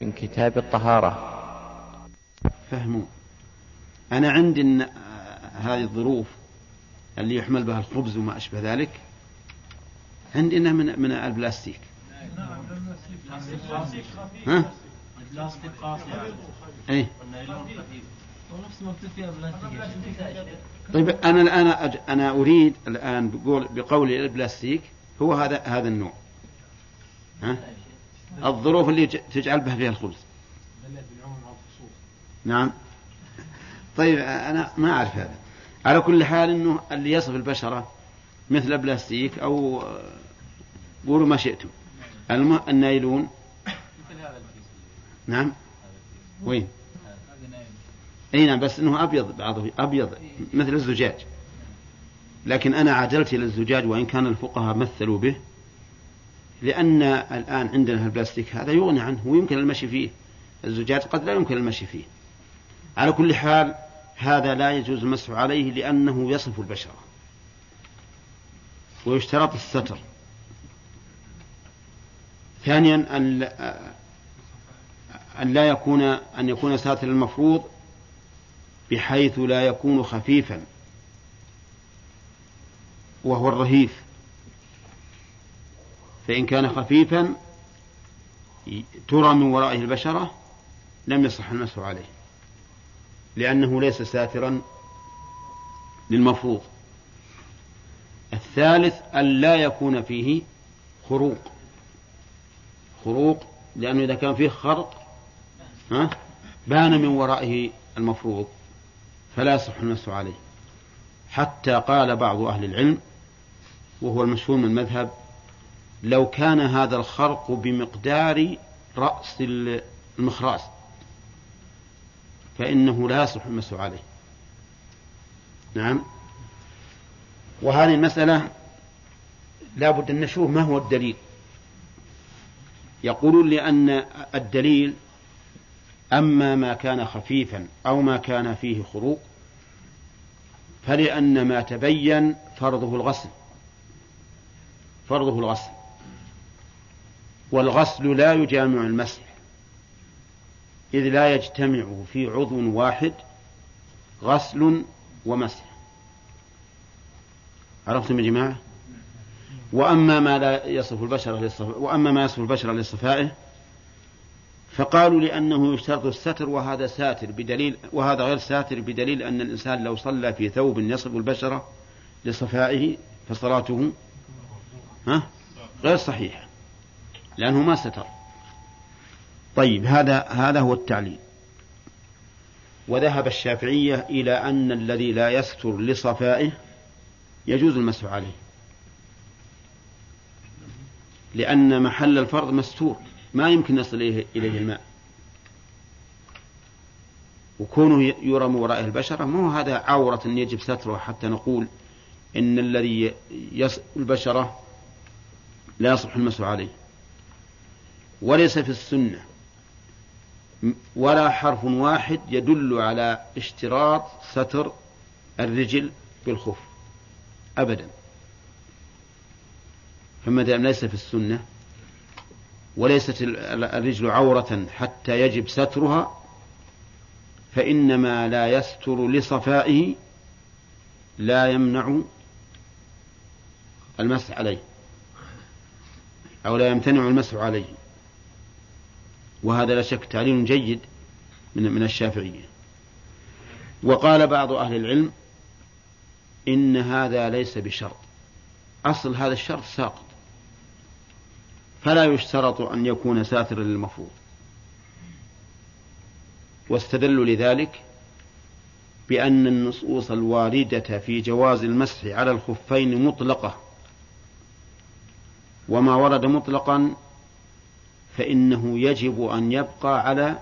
من كتاب الطهارة. فهموا. أنا عندي إن هذه الظروف اللي يحمل بها الخبز وما أشبه ذلك عندي إنها من من البلاستيك. ها؟ البلاستيك قاسي إيه. بلاستيك طيب أنا الآن أج... أنا أريد الآن بقول بقولي البلاستيك هو هذا هذا النوع. ها؟ الظروف اللي تجعل بها فيها الخبز. نعم. طيب أنا ما أعرف هذا. على كل حال أنه اللي يصف البشرة مثل البلاستيك أو آه، قولوا ما شئتم. النايلون. نعم. وين؟ أي نعم بس إنه أبيض بعضه أبيض مثل الزجاج. لكن أنا عدلت إلى الزجاج وإن كان الفقهاء مثلوا به لأن الآن عندنا البلاستيك هذا يغني عنه ويمكن المشي فيه. الزجاج قد لا يمكن المشي فيه. على كل حال هذا لا يجوز المسح عليه لأنه يصف البشرة ويشترط الستر. ثانيا أن أن لا يكون أن يكون ساتر المفروض بحيث لا يكون خفيفا. وهو الرهيف. فإن كان خفيفا ترى من ورائه البشرة لم يصح المسح عليه لأنه ليس ساترا للمفروض. الثالث أن لا يكون فيه خروق. خروق لأنه إذا كان فيه خرق ها بان من ورائه المفروض فلا يصح المسح عليه. حتى قال بعض أهل العلم وهو المشهور من المذهب لو كان هذا الخرق بمقدار رأس المخراس فإنه لا يصح المسح عليه. نعم. وهذه المسألة لا بد أن نشوف ما هو الدليل. يقولون لأن الدليل أما ما كان خفيفا أو ما كان فيه خروق فلأن ما تبين فرضه الغسل. فرضه الغسل. والغسل لا يجامع المسح إذ لا يجتمع في عضو واحد غسل ومسح. عرفتم يا جماعة؟ وأما ما لا يصف البشرة للصف... وأما ما يصف البشرة لصفائه فقالوا لأنه يشترط الستر وهذا ساتر بدليل وهذا غير ساتر بدليل أن الإنسان لو صلى في ثوب يصف البشرة لصفائه فصلاته ها؟ غير صحيحة لأنه ما ستر. طيب هذا هذا هو التعليل. وذهب الشافعية إلى أن الذي لا يستر لصفائه يجوز المسح عليه. لأن محل الفرض مستور ما يمكن يصل إليه, الماء. وكونه يرى من ورائه البشرة ما هو هذا عورة يجب ستره حتى نقول إن الذي يص البشرة لا يصلح المسح عليه. وليس في السنة. ولا حرف واحد يدل على اشتراط ستر الرجل بالخف. أبدا. فما دام ليس في السنة وليست الرجل عورة حتى يجب سترها فإنما لا يستر لصفائه لا يمنع المسح عليه أو لا يمتنع المسح عليه. وهذا لا شك تعليل جيد من من الشافعية. وقال بعض أهل العلم إن هذا ليس بشرط. أصل هذا الشرط ساقط. فلا يشترط أن يكون ساترا للمفروض. واستدلوا لذلك بأن النصوص الواردة في جواز المسح على الخفين مطلقة. وما ورد مطلقا فإنه يجب أن يبقى على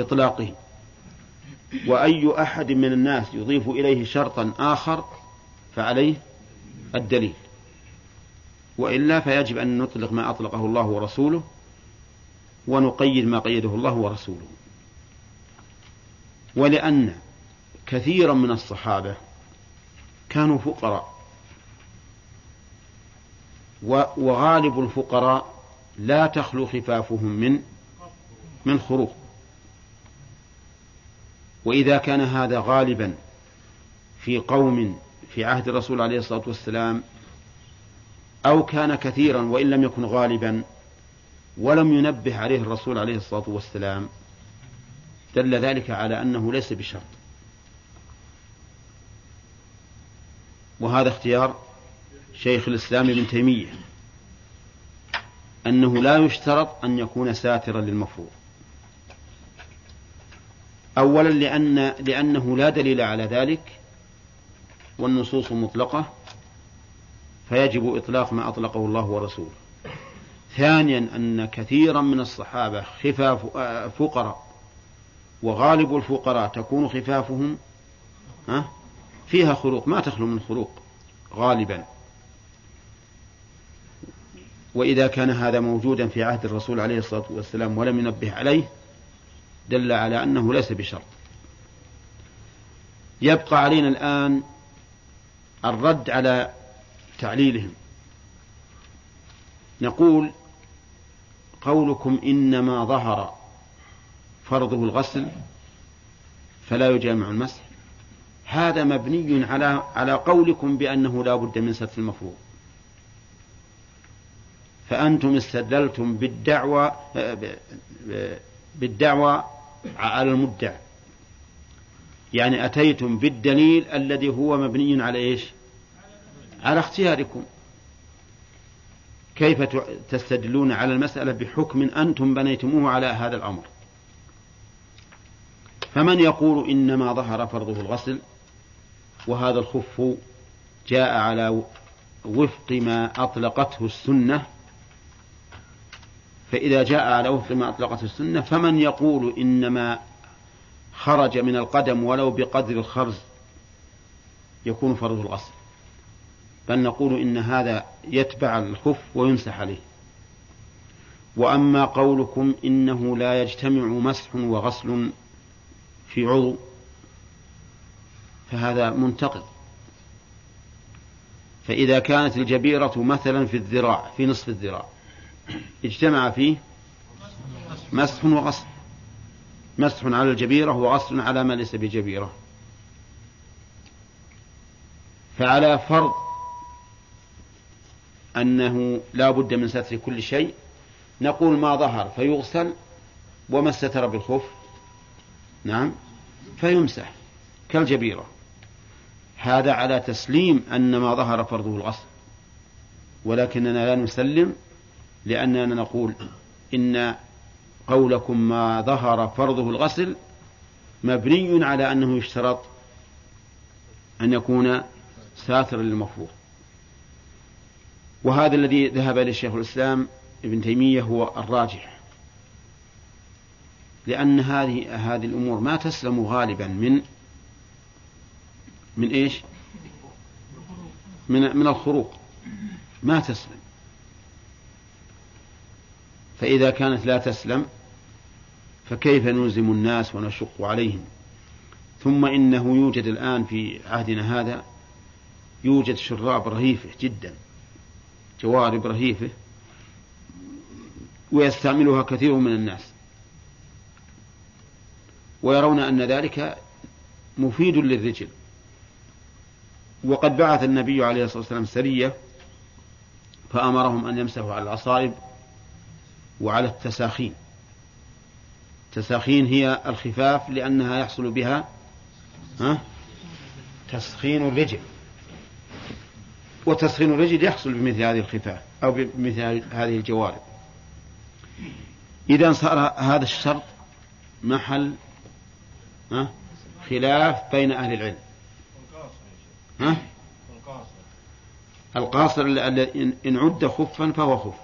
إطلاقه. وأي أحد من الناس يضيف إليه شرطا آخر فعليه الدليل. وإلا فيجب أن نطلق ما أطلقه الله ورسوله ونقيد ما قيده الله ورسوله. ولأن كثيرا من الصحابة كانوا فقراء وغالب الفقراء لا تخلو خفافهم من من خروق. وإذا كان هذا غالبا في قوم في عهد الرسول عليه الصلاة والسلام أو كان كثيرا وإن لم يكن غالبا ولم ينبه عليه الرسول عليه الصلاة والسلام دل ذلك على أنه ليس بشرط. وهذا اختيار شيخ الإسلام ابن تيمية. أنه لا يشترط أن يكون ساترا للمفروض. أولا لأن لأنه لا دليل على ذلك والنصوص مطلقة فيجب إطلاق ما أطلقه الله ورسوله. ثانيا أن كثيرا من الصحابة خفاف فقراء وغالب الفقراء تكون خفافهم فيها خروق ما تخلو من خروق غالبا. وإذا كان هذا موجودا في عهد الرسول عليه الصلاة والسلام ولم ينبه عليه دل على أنه ليس بشرط. يبقى علينا الآن الرد على تعليلهم. نقول قولكم إنما ظهر فرضه الغسل فلا يجامع المسح. هذا مبني على على قولكم بأنه لا بد من ستر المفروض. فأنتم استدللتم بالدعوة بالدعوة على المدعى. يعني أتيتم بالدليل الذي هو مبني على إيش؟ على اختياركم. كيف تستدلون على المسألة بحكم أنتم بنيتموه على هذا الأمر؟ فمن يقول إنما ظهر فرضه الغسل وهذا الخف جاء على وفق ما أطلقته السنة فإذا جاء على وفق ما أطلقته السنة فمن يقول إنما خرج من القدم ولو بقدر الخرز يكون فرض الغسل بل نقول إن هذا يتبع الخف ويمسح عليه. وأما قولكم إنه لا يجتمع مسح وغسل في عضو فهذا منتقض فإذا كانت الجبيرة مثلا في الذراع في نصف الذراع اجتمع فيه مسح وغسل مسح على الجبيرة وغسل على ما ليس بجبيرة. فعلى فرض أنه لا بد من ستر كل شيء نقول ما ظهر فيغسل وما استتر بالخف. نعم؟ فيمسح كالجبيرة. هذا على تسليم أن ما ظهر فرضه الغسل ولكننا لا نسلم لأننا نقول إن قولكم ما ظهر فرضه الغسل مبني على أنه يشترط أن يكون ساترا للمفروض. وهذا الذي ذهب إليه شيخ الإسلام ابن تيمية هو الراجح لأن هذه هذه الأمور ما تسلم غالبا من من إيش؟ من من الخروق. ما تسلم. فإذا كانت لا تسلم فكيف نلزم الناس ونشق عليهم؟ ثم إنه يوجد الآن في عهدنا هذا يوجد شراب رهيفة جدا جوارب رهيفة ويستعملها كثير من الناس. ويرون أن ذلك مفيد للرجل. وقد بعث النبي عليه الصلاة والسلام سرية فأمرهم أن يمسحوا على الأصائب. وعلى التساخين. التساخين هي الخفاف لأنها يحصل بها ها؟ تسخين الرجل. وتسخين الرجل يحصل بمثل هذه الخفاف أو بمثل هذه الجوارب. إذا صار هذا الشرط محل ها؟ خلاف بين أهل العلم. ها؟ القاصر. إن عد خفا فهو خف.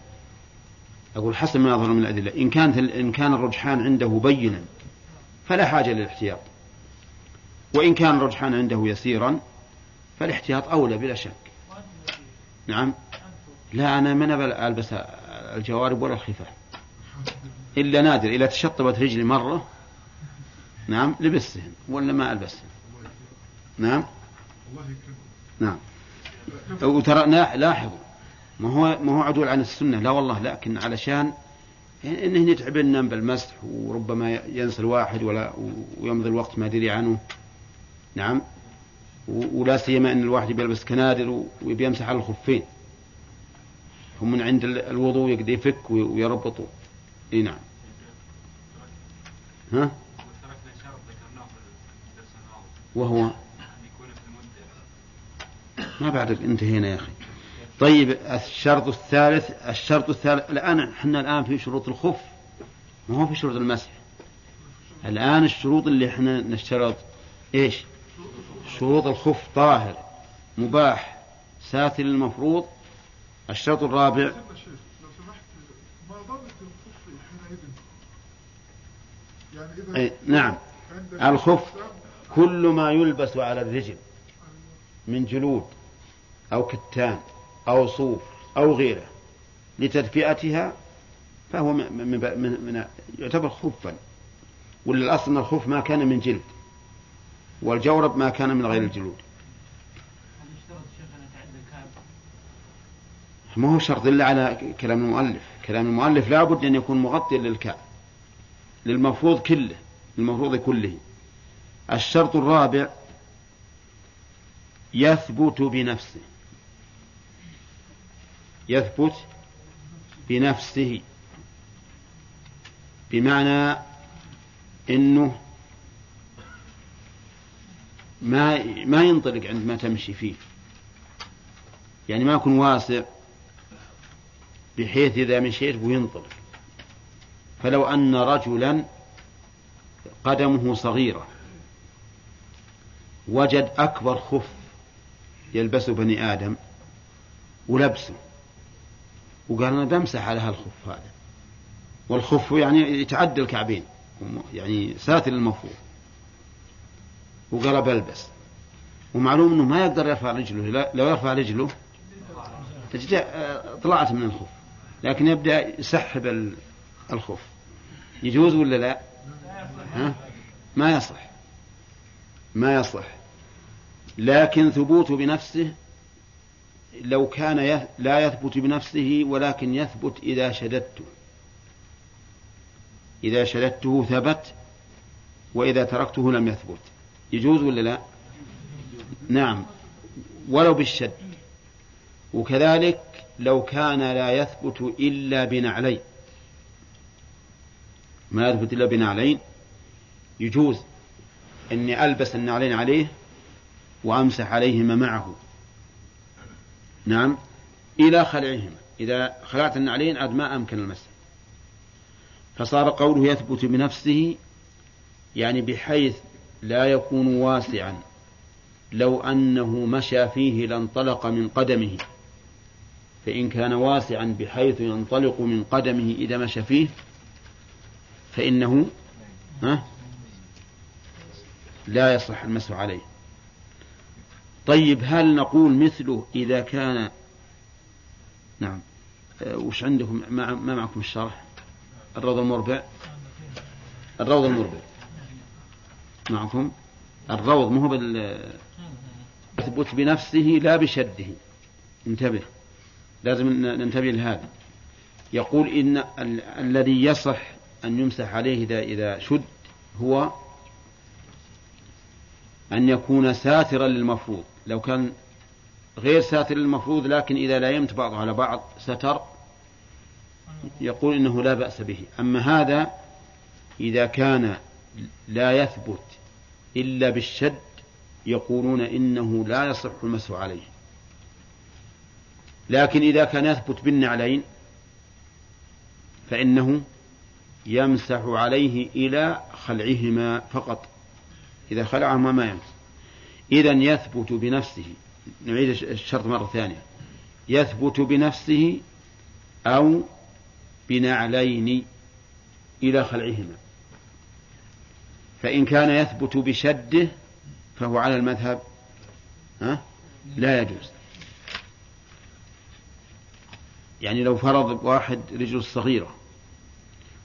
أقول حسب ما يظهر من الأدلة. إن كانت إن كان الرجحان عنده بينا فلا حاجة للاحتياط. وإن كان الرجحان عنده يسيرا فالاحتياط أولى بلا شك. نعم؟ لا أنا ما ألبس الجوارب ولا الخفاف إلا نادر إذا تشطبت رجلي مرة نعم لبسهن ولا ما ألبسهن نعم؟ نعم. وترى لاحظوا. ما هو ما هو عدول عن السنة. لا والله لكن علشان انه يتعب النوم بالمسح وربما ينسى الواحد ولا ويمضي الوقت ما يدري عنه. نعم. ولا سيما إن الواحد بيلبس كنادر وبيمسح على الخفين. هم من عند الوضوء يقدر يفك ويربطوا إي نعم. ها؟ وهو ما بعد انتهينا يا أخي. طيب الشرط الثالث الشرط الثالث الآن إحنا الآن في شروط الخف ما هو في شروط المسح؟ الآن الشروط اللي إحنا نشترط إيش؟ شروط الخف طاهر مباح ساتر المفروض الشرط الرابع. أي نعم. الخف كل ما يلبس على الرجل من جلود أو كتان. أو صوف أو غيره لتدفئتها فهو من, من, من يعتبر خفا. ولا الأصل أن الخف ما كان من جلد والجورب ما كان من غير الجلود. ما هو شرط إلا على كلام المؤلف. كلام المؤلف لا بد أن يكون مغطيا للكعب للمفروض كله المفروض كله. الشرط الرابع يثبت بنفسه. يثبت بنفسه بمعنى إنه ما ما ينطلق عندما تمشي فيه. يعني ما يكون واسع بحيث إذا مشيت وينطلق فلو أن رجلا قدمه صغيرة وجد أكبر خف يلبسه بني آدم ولبسه وقال أنا بمسح على هالخف هذا. والخف يعني يتعدى الكعبين. يعني ساتر المفروض وقال بلبس. ومعلوم إنه ما يقدر يرفع رجله. لو يرفع رجله طلعت من الخف. لكن يبدأ يسحب الخف. يجوز ولا لا؟ ها؟ ما يصح. ما يصح. لكن ثبوته بنفسه لو كان لا يثبت بنفسه ولكن يثبت إذا شددته. إذا شددته ثبت وإذا تركته لم يثبت. يجوز ولا لا؟ نعم. ولو بالشد. وكذلك لو كان لا يثبت إلا بنعلين. ما يثبت إلا بنعلين؟ يجوز أني ألبس النعلين عليه وأمسح عليهما معه. نعم. إلى خلعهما. إذا خلعت النعلين عاد ما أمكن المسح. فصار قوله يثبت بنفسه يعني بحيث لا يكون واسعا. لو أنه مشى فيه لانطلق من قدمه. فإن كان واسعا بحيث ينطلق من قدمه إذا مشى فيه فإنه ها؟ لا يصح المسح عليه. طيب هل نقول مثله إذا كان؟ نعم. أه، وش عندكم؟ ما, ما معكم الشرح؟ الروض المربع؟ الروض المربع. معكم؟ الروض مو بال يثبت بنفسه لا بشده. انتبه. لازم ننتبه لهذا. يقول إن ال- الذي يصح أن يمسح عليه إذا إذا شد هو أن يكون ساترا للمفروض. لو كان غير ساتر للمفروض لكن إذا لا يمت بعضه على بعض ستر يقول إنه لا بأس به. أما هذا إذا كان لا يثبت إلا بالشد يقولون إنه لا يصح المسح عليه. لكن إذا كان يثبت بالنعلين فإنه يمسح عليه إلى خلعهما فقط. إذا خلعهما ما يمسح. إذا يثبت بنفسه نعيد الشرط مرة ثانية. يثبت بنفسه أو بنعلين إلى خلعهما. فإن كان يثبت بشده فهو على المذهب ها؟ لا يجوز. يعني لو فرض واحد رجل صغيرة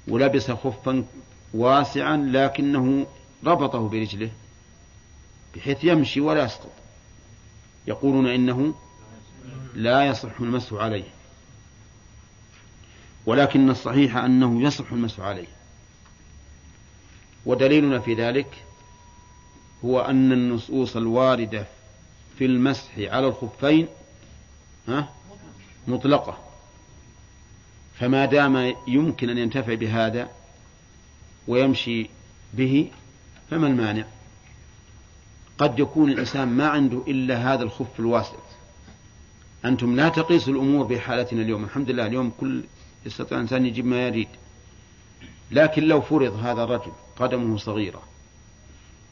ولبس خفا واسعا لكنه ربطه برجله بحيث يمشي ولا يسقط. يقولون إنه لا يصح المسح عليه. ولكن الصحيح أنه يصح المسح عليه. ودليلنا في ذلك هو أن النصوص الواردة في المسح على الخفين ها مطلقة. فما دام يمكن أن ينتفع بهذا ويمشي به فما المانع؟ قد يكون الإنسان ما عنده إلا هذا الخف الواسع. أنتم لا تقيسوا الأمور بحالتنا اليوم. الحمد لله اليوم كل يستطيع الإنسان يجيب ما يريد. لكن لو فرض هذا الرجل قدمه صغيرة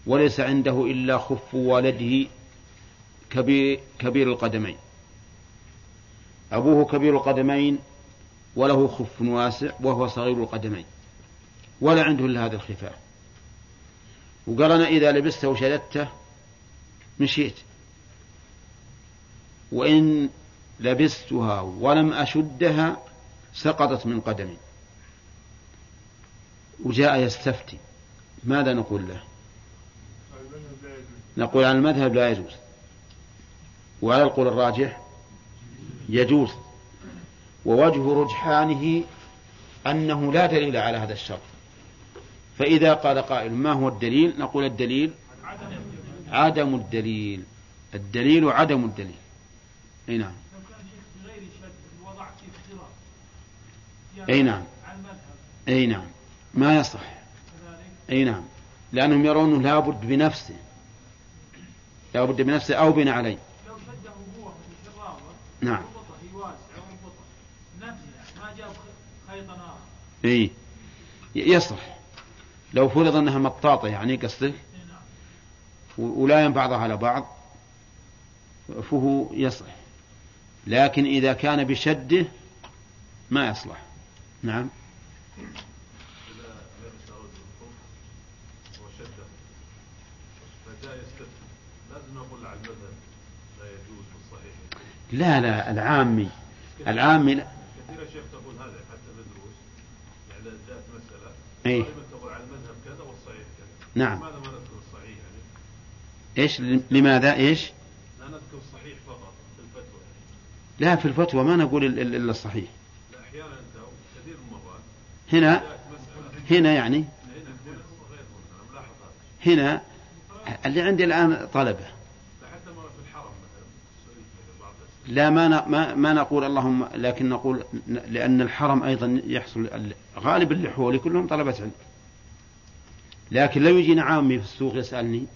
وليس عنده إلا خف والده كبير, كبير القدمين. أبوه كبير القدمين وله خف واسع وهو صغير القدمين. ولا عنده إلا هذا الخفاف وقال أنا إذا لبسته وشددته مشيت وإن لبستها ولم أشدها سقطت من قدمي وجاء يستفتي. ماذا نقول له؟ نقول على المذهب لا يجوز. وعلى القول الراجح يجوز. ووجه رجحانه أنه لا دليل على هذا الشرط. فإذا قال قائل ما هو الدليل؟ نقول الدليل عدم الدليل. الدليل عدم الدليل. أي نعم. أي نعم. أي نعم. ما يصح. أي نعم. لأنهم يرونه لابد بنفسه. لابد بنفسه أو بناء عليه. نعم. أي. يصح. لو فرض أنها مطاطة يعني قصدك ولا بعضها على بعض فهو يصح لكن إذا كان بشده ما يصلح. نعم. لا لا العامي العامي. كثير شيخ تقول هذا حتى بدروس يعني جاءت مسألة اي تقول على المذهب كذا والصحيح كذا نعم. لماذا ما نذكر الصحيح يعني؟ إيش؟ لماذا؟ إيش؟ لا نذكر الصحيح فقط في الفتوى. لا في الفتوى ما نقول الا الصحيح. أحيانا كثير هنا هنا. يعني. هنا اللي عندي الآن طلبة. لا ما ما نقول اللهم لكن نقول لأن الحرم أيضا يحصل ال- غالب اللي حولي كلهم طلبة علم. لكن لو يجينا عامي في السوق يسألني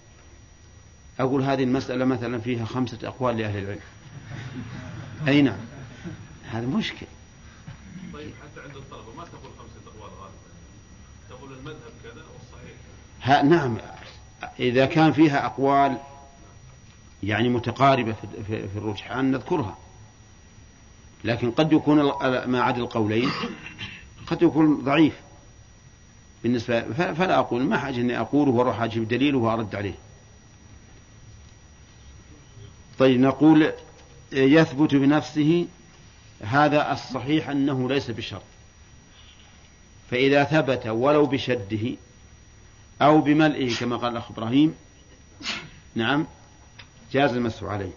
أقول هذه المسألة مثلا فيها خمسة أقوال لأهل العلم. أي نعم. هذا مشكل. طيب حتى عند الطلبة ما تقول خمسة أقوال غالبا؟ تقول المذهب كذا والصحيح نعم. إذا كان فيها أقوال يعني متقاربة في- في الرجحان نذكرها. لكن قد يكون ما عدا القولين قد يكون ضعيف بالنسبة فلا أقول ما حاجة إني أقوله وأروح أجيب دليله وأرد عليه. طيب نقول يثبت بنفسه هذا الصحيح أنه ليس بشرط فإذا ثبت ولو بشده أو بملئه كما قال الأخ إبراهيم نعم جاز المسح عليه.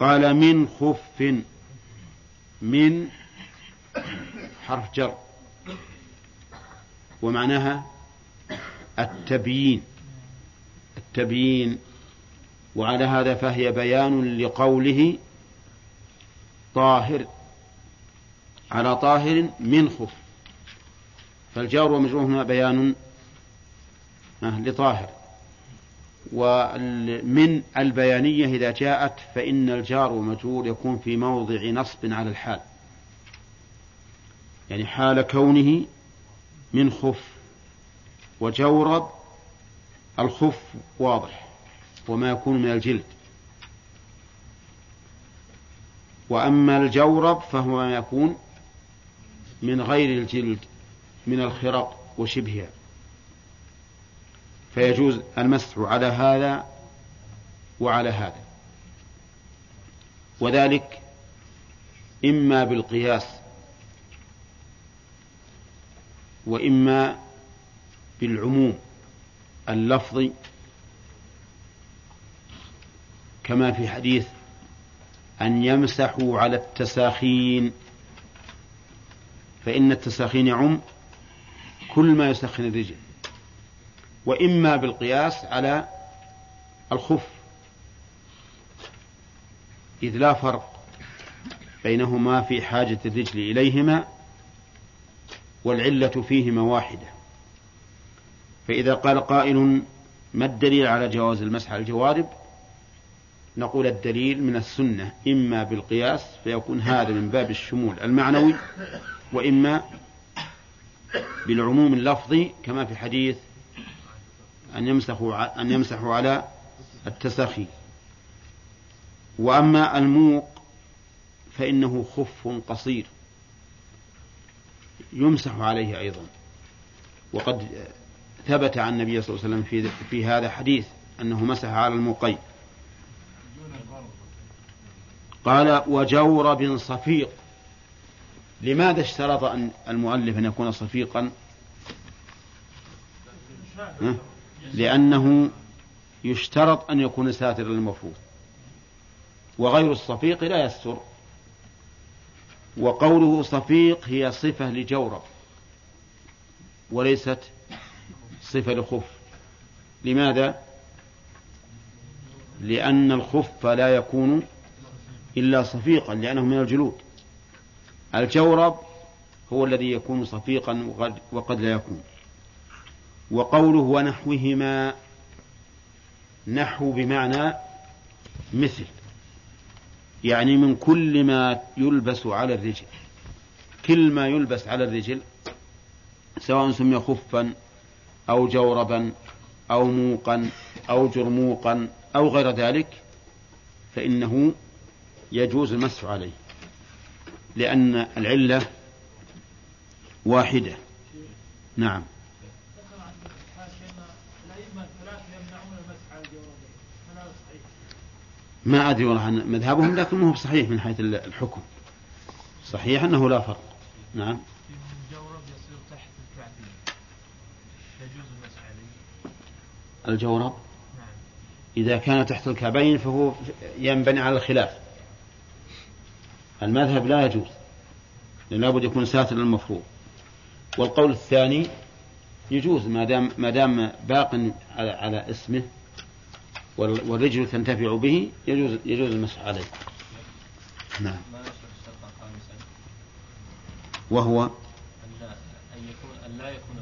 قال من خف من حرف جر ومعناها التبيين. التبيين. وعلى هذا فهي بيان لقوله طاهر على طاهر من خف فالجار ومجرور هنا بيان آه، لطاهر. ومن البيانية إذا جاءت فإن الجار ومجرور يكون في موضع نصب على الحال. يعني حال كونه من خف وجورب الخف واضح. وما يكون من الجلد. وأما الجورب فهو ما يكون من غير الجلد من الخرق وشبهها. فيجوز المسح على هذا وعلى هذا. وذلك إما بالقياس وإما بالعموم اللفظي كما في حديث أن يمسحوا على التساخين فإن التساخين يعم كل ما يسخن الرجل وإما بالقياس على الخف إذ لا فرق بينهما في حاجة الرجل إليهما والعلة فيهما واحدة. فإذا قال قائل ما الدليل على جواز المسح على الجوارب؟ نقول الدليل من السنة إما بالقياس فيكون هذا من باب الشمول المعنوي وإما بالعموم اللفظي كما في حديث أن يمسحوا أن يمسحوا على التسخي. وأما الموق فإنه خف قصير. يمسح عليه أيضا. وقد ثبت عن النبي صلى الله عليه وسلم في, في هذا حديث أنه مسح على الموقين. قال وجورب صفيق. لماذا اشترط أن المؤلف أن يكون صفيقا؟ لأنه يشترط أن يكون ساترا للمفروض. وغير الصفيق لا يستر. وقوله صفيق هي صفة لجورب وليست صفة لخف. لماذا؟ لأن الخف لا يكون إلا صفيقا لأنه من الجلود. الجورب هو الذي يكون صفيقا وقد لا يكون. وقوله ونحوهما نحو بمعنى مثل يعني من كل ما يلبس على الرجل. كل ما يلبس على الرجل سواء سمي خفا أو جوربا أو موقا أو جرموقا أو غير ذلك فإنه يجوز المسح عليه لأن العلة واحدة. نعم. ما أدري والله عن مذهبهم لكن ما هو صحيح من حيث الحكم. صحيح أنه لا فرق. نعم. الجورب؟ يصير تحت الكعبين يجوز المسح عليه الجورب. إذا كان تحت الكعبين فهو ينبني على الخلاف. المذهب لا يجوز لأنه لابد يكون ساتر المفروض والقول الثاني يجوز ما دام ما دام باق على, على اسمه والرجل تنتفع به يجوز يجوز المسح عليه. نعم. وهو؟ أن يكون أن لا يكون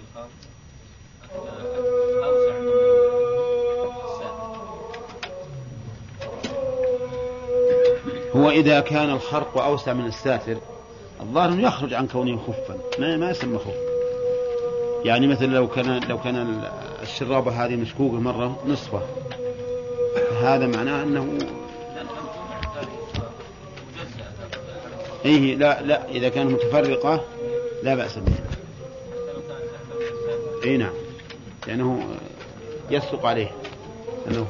هو إذا كان الخرق أوسع من الساتر الظاهر أنه يخرج عن كونه خفا ما ما يسمى خف. يعني مثلا لو كان لو كان الشرابة هذه مشكوكة مرة نصفة. هذا معناه أنه إيه لا لا إذا كانت متفرقة لا بأس بها. أي نعم. لأنه يصدق عليه. أنه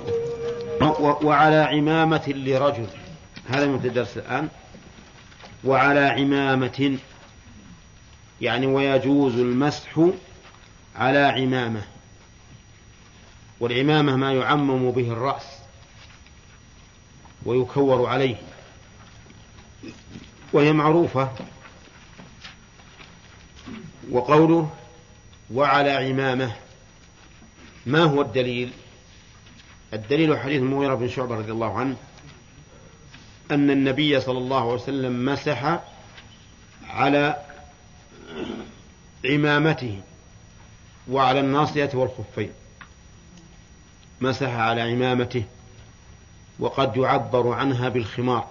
وعلى عمامة لرجل. هذا من الدرس الآن. وعلى عمامة يعني ويجوز المسح على عمامة. والعمامة ما يعمم به الرأس ويكور عليه. وهي معروفة. وقوله وعلى عمامة ما هو الدليل؟ الدليل حديث المغيرة بن شعبة رضي الله عنه. أن النبي صلى الله عليه وسلم مسح على عمامته وعلى الناصية والخفين. مسح على عمامته وقد يعبر عنها بالخمار.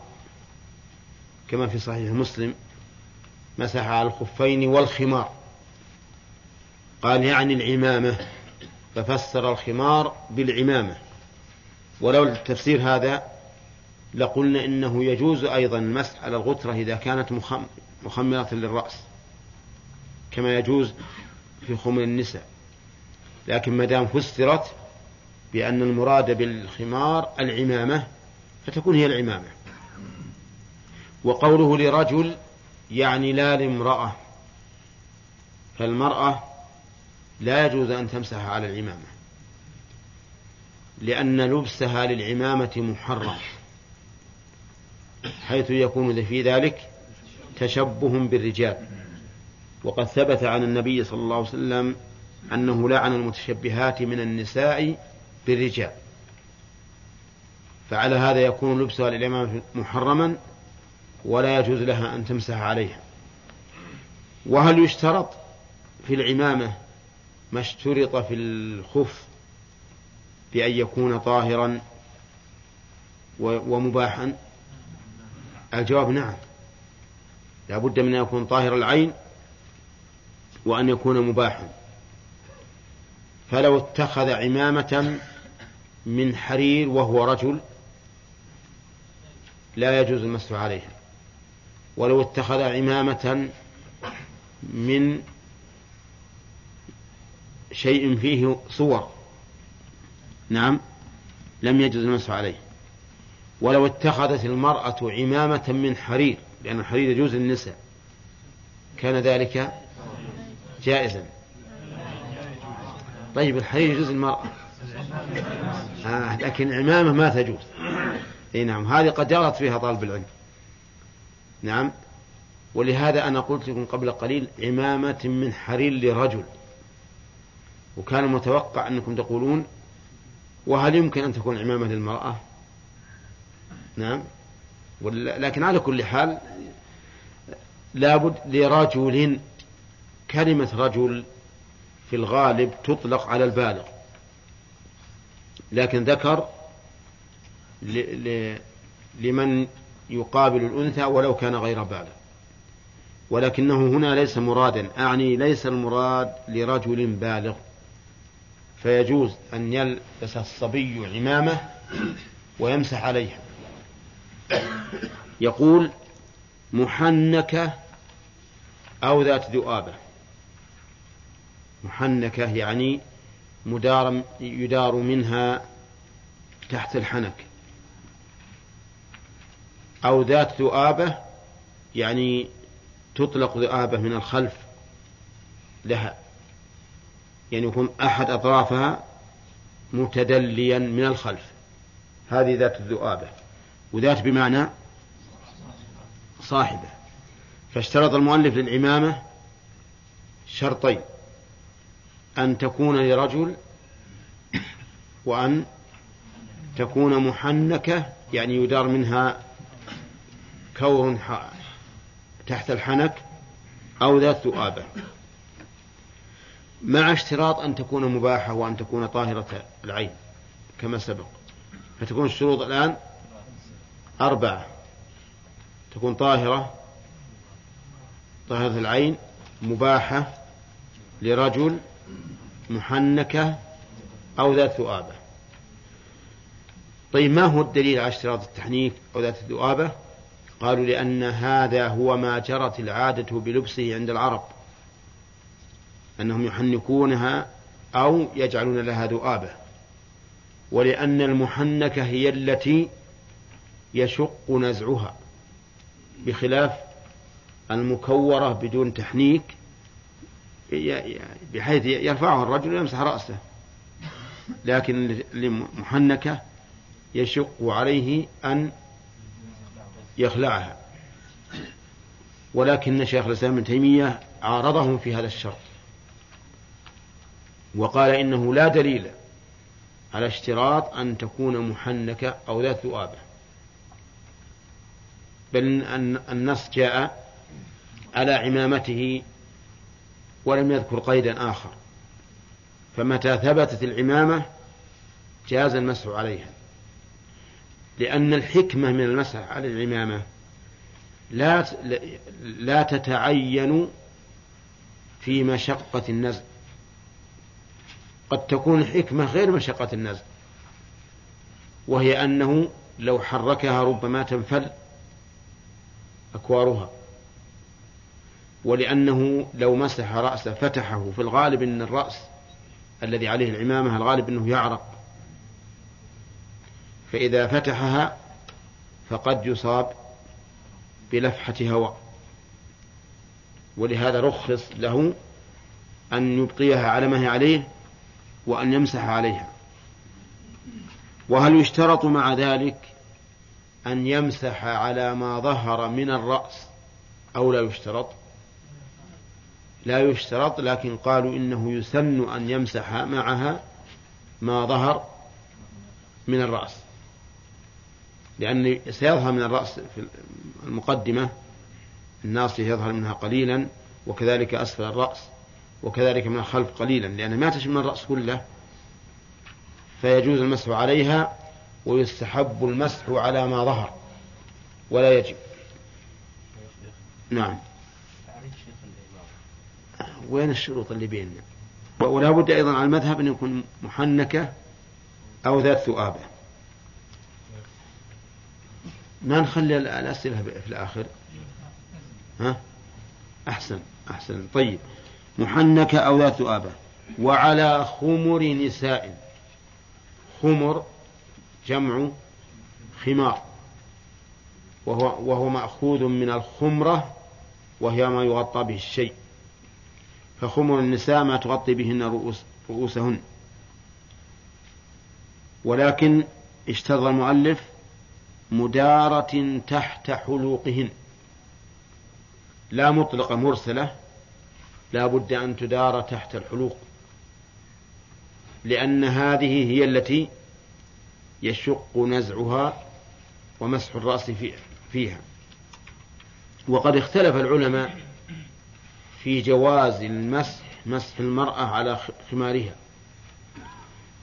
كما في صحيح مسلم مسح على الخفين والخمار. قال يعني العمامة ففسر الخمار بالعمامة. ولو التفسير هذا لقلنا إنه يجوز أيضا المسح على الغترة إذا كانت مخمرة للرأس كما يجوز في خمر النساء. لكن ما دام فسرت بأن المراد بالخمار العمامة فتكون هي العمامة. وقوله لرجل يعني لا لامرأة فالمرأة لا يجوز أن تمسح على العمامة لأن لبسها للعمامة محرم. حيث يكون في ذلك تشبه بالرجال. وقد ثبت عن النبي صلى الله عليه وسلم أنه لعن المتشبهات من النساء بالرجال. فعلى هذا يكون لبسها للإمام محرما ولا يجوز لها أن تمسح عليها. وهل يشترط في العمامة ما اشترط في الخف بأن يكون طاهرا ومباحا؟ الجواب نعم. لا بد من أن يكون طاهر العين وأن يكون مباحا. فلو اتخذ عمامة من حرير وهو رجل لا يجوز المسح عليها. ولو اتخذ عمامة من شيء فيه صور. نعم. لم يجوز المسح عليه. ولو اتخذت المرأة عمامة من حرير لأن الحرير يجوز للنساء كان ذلك جائزا. طيب الحرير يجوز المرأة. آه لكن عمامة ما تجوز. إي نعم هذه قد يغلط فيها طالب العلم. نعم ولهذا أنا قلت لكم قبل قليل عمامة من حرير لرجل. وكان متوقع أنكم تقولون وهل يمكن أن تكون عمامة للمرأة؟ نعم. لكن على كل حال لابد لرجل كلمة رجل في الغالب تطلق على البالغ. لكن ذكر لمن يقابل الأنثى ولو كان غير بالغ. ولكنه هنا ليس مرادا أعني ليس المراد لرجل بالغ. فيجوز أن يلبس الصبي عمامة ويمسح عليها. يقول محنكة أو ذات ذؤابة. محنكة يعني مدار يدار منها تحت الحنك. أو ذات ذؤابة يعني تطلق ذؤابة من الخلف لها. يعني يكون أحد أطرافها متدليا من الخلف. هذه ذات الذؤابة. وذات بمعنى صاحبة. فاشترط المؤلف للعمامة شرطين أن تكون لرجل وأن تكون محنكة يعني يدار منها كور تحت الحنك أو ذات ذؤابة مع اشتراط أن تكون مباحة وأن تكون طاهرة العين كما سبق. فتكون الشروط الآن أربعة. تكون طاهرة. طاهرة العين. مباحة. لرجل. محنكة. أو ذات ذؤابة طيب ما هو الدليل على اشتراط التحنيك أو ذات الذؤابة قالوا لأن هذا هو ما جرت العادة بلبسه عند العرب. أنهم يحنكونها أو يجعلون لها ذؤابة. ولأن المحنكة هي التي يشق نزعها بخلاف المكورة بدون تحنيك بحيث يرفعها الرجل ويمسح رأسه. لكن المحنكة يشق عليه أن يخلعها. ولكن شيخ الإسلام ابن تيمية عارضهم في هذا الشرط. وقال إنه لا دليل على اشتراط أن تكون محنكة أو ذات ذؤابة. بل النص جاء على عمامته ولم يذكر قيدا آخر. فمتى ثبتت العمامة جاز المسح عليها. لأن الحكمة من المسح على العمامة لا لا تتعين في مشقة النزع قد تكون حكمة غير مشقة النزع وهي أنه لو حركها ربما تنفل أكوارها. ولأنه لو مسح رأسه فتحه في الغالب أن الرأس الذي عليه العمامة الغالب أنه يعرق. فإذا فتحها فقد يصاب بلفحة هواء. ولهذا رخص له أن يبقيها على ما هي عليه وأن يمسح عليها. وهل يشترط مع ذلك أن يمسح على ما ظهر من الرأس أو لا يشترط؟ لا يشترط لكن قالوا إنه يسن أن يمسح معها ما ظهر من الرأس. لأن سيظهر من الرأس في المقدمة الناصية يظهر منها قليلا وكذلك أسفل الرأس وكذلك من الخلف قليلا لأن ما تشمل الرأس كله فيجوز المسح عليها ويستحب المسح على ما ظهر ولا يجب. نعم. وين الشروط اللي بيننا؟ ولا بد أيضا على المذهب أن يكون محنكة أو ذات ثؤابة ما نخلي الأسئلة في الآخر؟ ها؟ أحسن أحسن. طيب. محنكة أو ذات ثؤابة وعلى خمر نساء. خمر جمع خمار. وهو, وهو مأخوذ من الخمرة وهي ما يغطى به الشيء. فخمر النساء ما تغطي بهن رؤوس رؤوسهن. ولكن اشترط المؤلف مدارة تحت حلوقهن. لا مطلقة مرسلة لا بد أن تدار تحت الحلوق. لأن هذه هي التي يشق نزعها ومسح الرأس فيها. وقد اختلف العلماء في جواز المسح مسح المرأة على خمارها.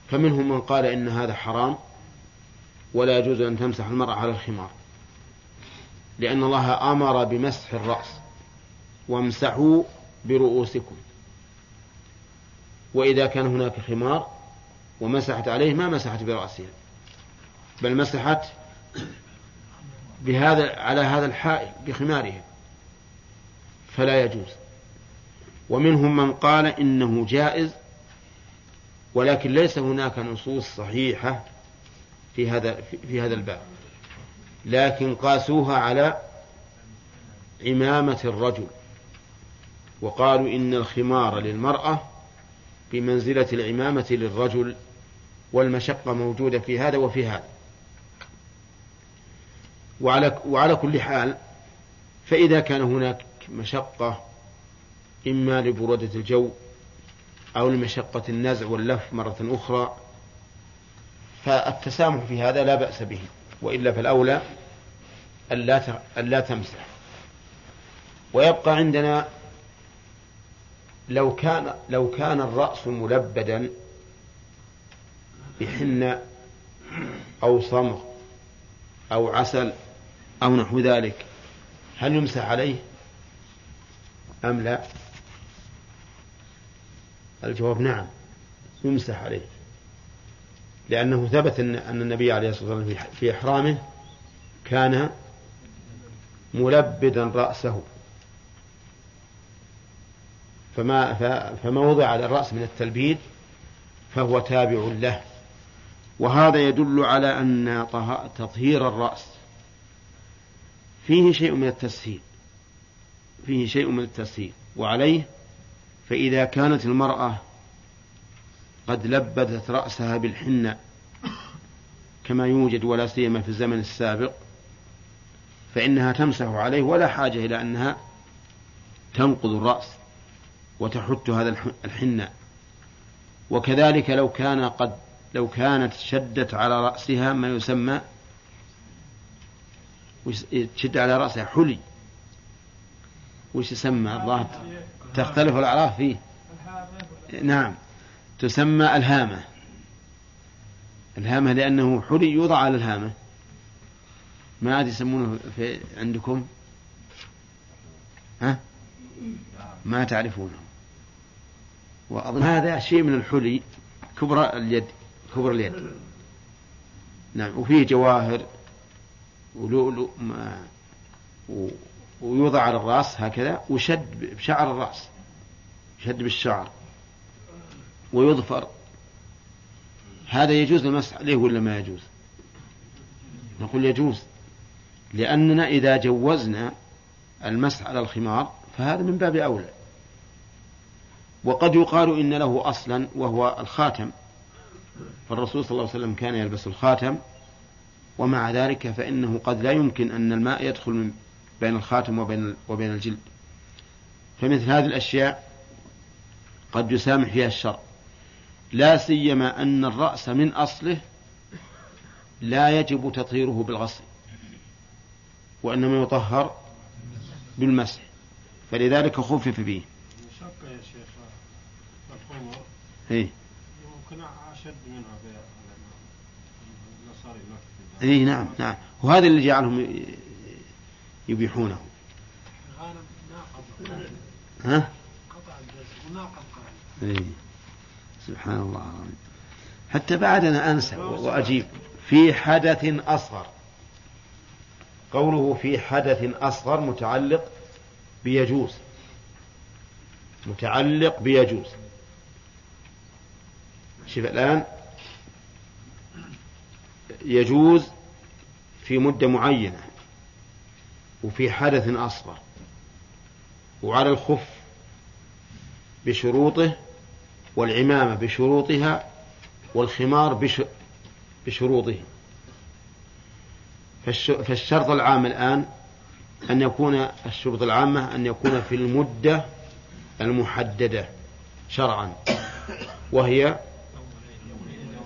فمنهم من قال إن هذا حرام ولا يجوز أن تمسح المرأة على الخمار لأن الله أمر بمسح الرأس. وامسحوا برؤوسكم. وإذا كان هناك خمار ومسحت عليه ما مسحت برأسها. بل مسحت بهذا على هذا الحائل بخمارها فلا يجوز. ومنهم من قال إنه جائز ولكن ليس هناك نصوص صحيحة في هذا في هذا الباب. لكن قاسوها على عمامة الرجل وقالوا إن الخمار للمرأة بمنزلة العمامة للرجل والمشقة موجودة في هذا وفي هذا. وعلى وعلى كل حال فإذا كان هناك مشقة إما لبرودة الجو أو لمشقة النزع واللف مرة أخرى فالتسامح في هذا لا بأس به وإلا فالأولى ألا تمسح. ويبقى عندنا لو كان لو كان الرأس ملبدا بحنة أو صمغ أو عسل أو نحو ذلك. هل يمسح عليه؟ أم لا؟ الجواب نعم يمسح عليه. لأنه ثبت أن النبي عليه الصلاة والسلام في إحرامه كان ملبدا رأسه. فما فما وضع على الرأس من التلبيد فهو تابع له. وهذا يدل على أن تطهير الرأس. فيه شيء من التسهيل فيه شيء من التسهيل. وعليه فإذا كانت المرأة قد لبدت رأسها بالحنة كما يوجد ولا سيما في الزمن السابق فإنها تمسح عليه ولا حاجة إلى أنها تنقض الرأس وتحت هذا الحنة. وكذلك لو كان قد لو كانت شدت على رأسها ما يسمى تشد على رأسها حلي. وش يسمى الله تختلف الأعراف فيه. نعم. تسمى الهامة. الهامة لأنه حلي يوضع على الهامة. ما عاد يسمونه في عندكم؟ ها؟ ما تعرفونه. وأظن هذا شيء من الحلي. كبر اليد. كبر اليد. نعم. وفيه جواهر. ولؤلؤ ويوضع على الرأس هكذا وشد بشعر الرأس. يشد بالشعر. ويظفر. هذا يجوز المسح عليه ولا ما يجوز؟ نقول يجوز. لأننا إذا جوزنا المسح على الخمار فهذا من باب أولى. وقد يقال إن له أصلا وهو الخاتم. فالرسول صلى الله عليه وسلم كان يلبس الخاتم ومع ذلك فإنه قد لا يمكن أن الماء يدخل من بين الخاتم وبين وبين الجلد. فمثل هذه الأشياء قد يسامح فيها الشرع لا سيما أن الرأس من أصله لا يجب تطهيره بالغسل وإنما يطهر بالمسح فلذلك خفف به شق يا شيخ الخمر إيه. يمكن أشد منها في النصارى إيه نعم نعم. وهذا اللي جعلهم يبيحونه. ها؟ قطع إيه. سبحان الله العظيم. حتى بعد أنا أنسى وأجيب. في حدث أصغر. قوله في حدث أصغر متعلق بيجوز. متعلق بيجوز. شوف الآن. يجوز في مدة معينة وفي حدث أصغر وعلى الخف بشروطه والعمامة بشروطها والخمار بش بشروطه. فالشرط العام الآن أن يكون الشروط العامة أن يكون في المدة المحددة شرعا وهي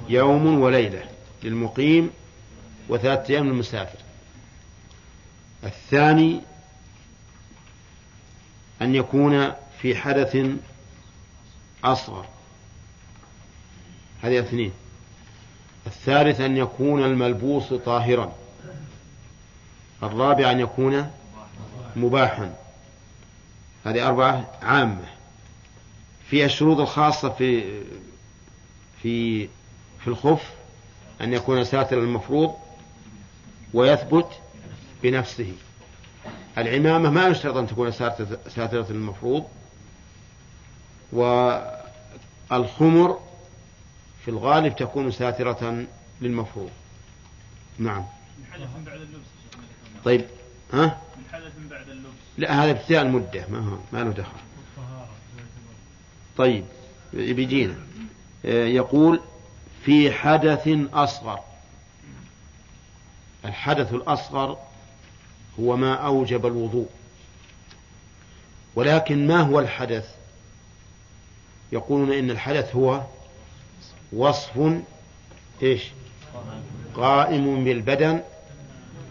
يوم وليلة. للمقيم وثلاثة أيام للمسافر. الثاني أن يكون في حدث أصغر. هذه اثنين. الثالث أن يكون الملبوس طاهرا. الرابع أن يكون مباحا. هذه أربعة عامة. في الشروط الخاصة في في في الخف. أن يكون ساتر المفروض ويثبت بنفسه. العمامة ما يشترط أن تكون ساترة المفروض والخمر في الغالب تكون ساترة للمفروض. نعم. من حدث بعد اللبس طيب ها؟ من حدث بعد اللبس لا هذا ابتداء المدة ما هو؟ ما له دخل. طيب بيجينا يقول في حدث أصغر. الحدث الأصغر هو ما أوجب الوضوء. ولكن ما هو الحدث؟ يقولون إن الحدث هو وصف إيش؟ قائم بالبدن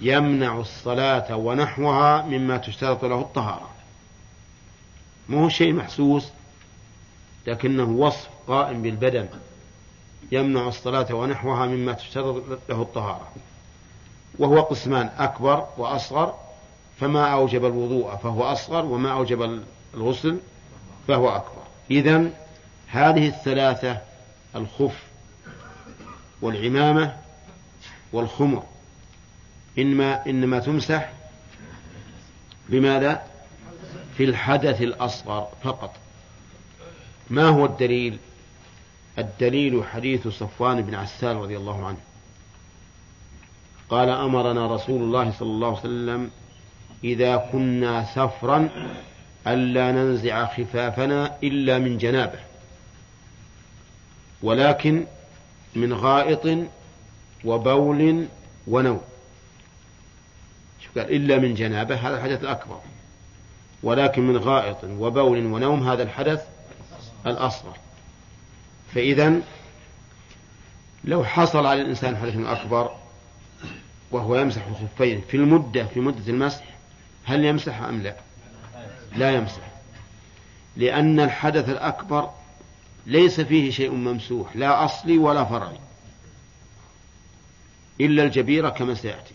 يمنع الصلاة ونحوها مما تشترط له الطهارة. مو شيء محسوس لكنه وصف قائم بالبدن. يمنع الصلاة ونحوها مما تشترط له الطهارة وهو قسمان أكبر وأصغر فما أوجب الوضوء فهو أصغر وما أوجب الغسل فهو أكبر إذا هذه الثلاثة الخف والعمامة والخمر إنما إنما تمسح بماذا؟ في الحدث الأصغر فقط ما هو الدليل؟ الدليل حديث صفوان بن عسال رضي الله عنه. قال أمرنا رسول الله صلى الله عليه وسلم إذا كنا سفرا ألا ننزع خفافنا إلا من جنابه ولكن من غائط وبول ونوم. قال إلا من جنابه هذا الحدث الأكبر. ولكن من غائط وبول ونوم هذا الحدث الأصغر. فإذا لو حصل على الإنسان حدث أكبر وهو يمسح الخفين في المدة في مدة المسح هل يمسح أم لا؟ لا يمسح. لأن الحدث الأكبر ليس فيه شيء ممسوح لا أصلي ولا فرعي إلا الجبيرة كما سيأتي.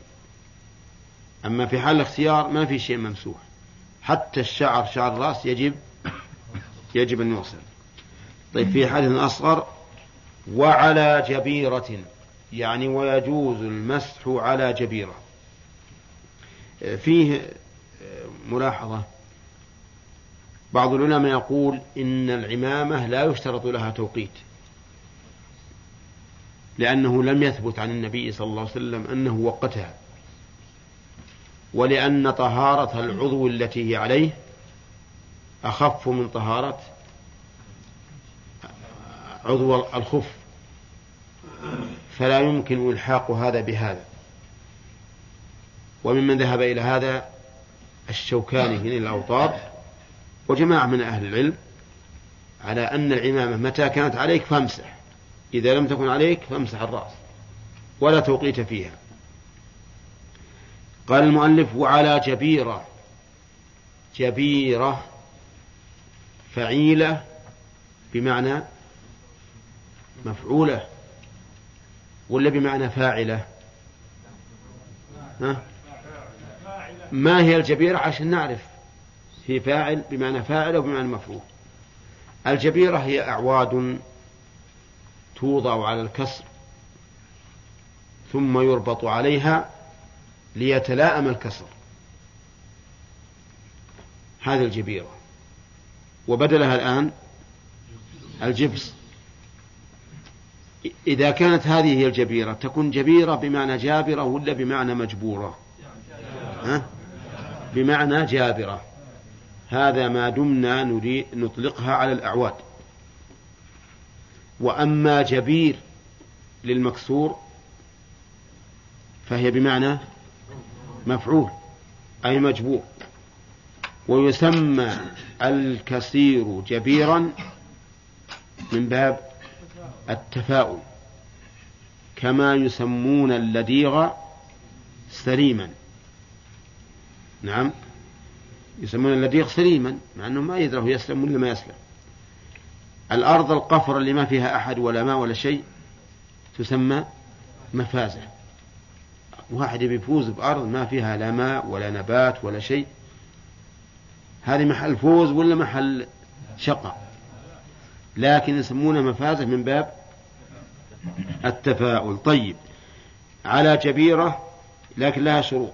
أما في حال الاختيار ما في شيء ممسوح. حتى الشعر شعر الرأس يجب يجب أن يغسل. طيب في حدث أصغر وعلى جبيرة يعني ويجوز المسح على جبيرة. فيه ملاحظة. بعض العلماء يقول إن العمامة لا يشترط لها توقيت لأنه لم يثبت عن النبي صلى الله عليه وسلم أنه وقتها ولأن طهارة العضو التي هي عليه أخف من طهارة عضو الخف. فلا يمكن إلحاق هذا بهذا. وممن ذهب إلى هذا الشوكاني من الأوطار وجماعة من أهل العلم على أن العمامة متى كانت عليك فامسح. إذا لم تكن عليك فامسح الرأس ولا توقيت فيها. قال المؤلف وعلى جبيرة. جبيرة فعيلة بمعنى مفعولة ولا بمعنى فاعلة؟ ها؟ ما هي الجبيرة؟ عشان نعرف. في فاعل بمعنى فاعل وبمعنى مفعول. الجبيرة هي أعواد توضع على الكسر ثم يربط عليها ليتلاءم الكسر. هذه الجبيرة. وبدلها الآن الجبس. إذا كانت هذه هي الجبيرة تكون جبيرة بمعنى جابرة ولا بمعنى مجبورة؟ ها؟ بمعنى جابرة. هذا ما دمنا نريد نطلقها على الأعواد. وأما جبير للمكسور فهي بمعنى مفعول أي مجبور. ويسمى الكثير جبيرا من باب التفاؤل كما يسمون اللديغ سليما. نعم يسمون اللديغ سليما مع أنه ما يدري هو يسلم ولا ما يسلم. الأرض القفر اللي ما فيها أحد ولا ماء ولا شيء تسمى مفازة. واحد بيفوز بأرض ما فيها لا ماء ولا نبات ولا شيء هذه محل فوز ولا محل شقاء؟ لكن يسمونها مفازة من باب التفاؤل طيب على جبيرة لكن لها شروط.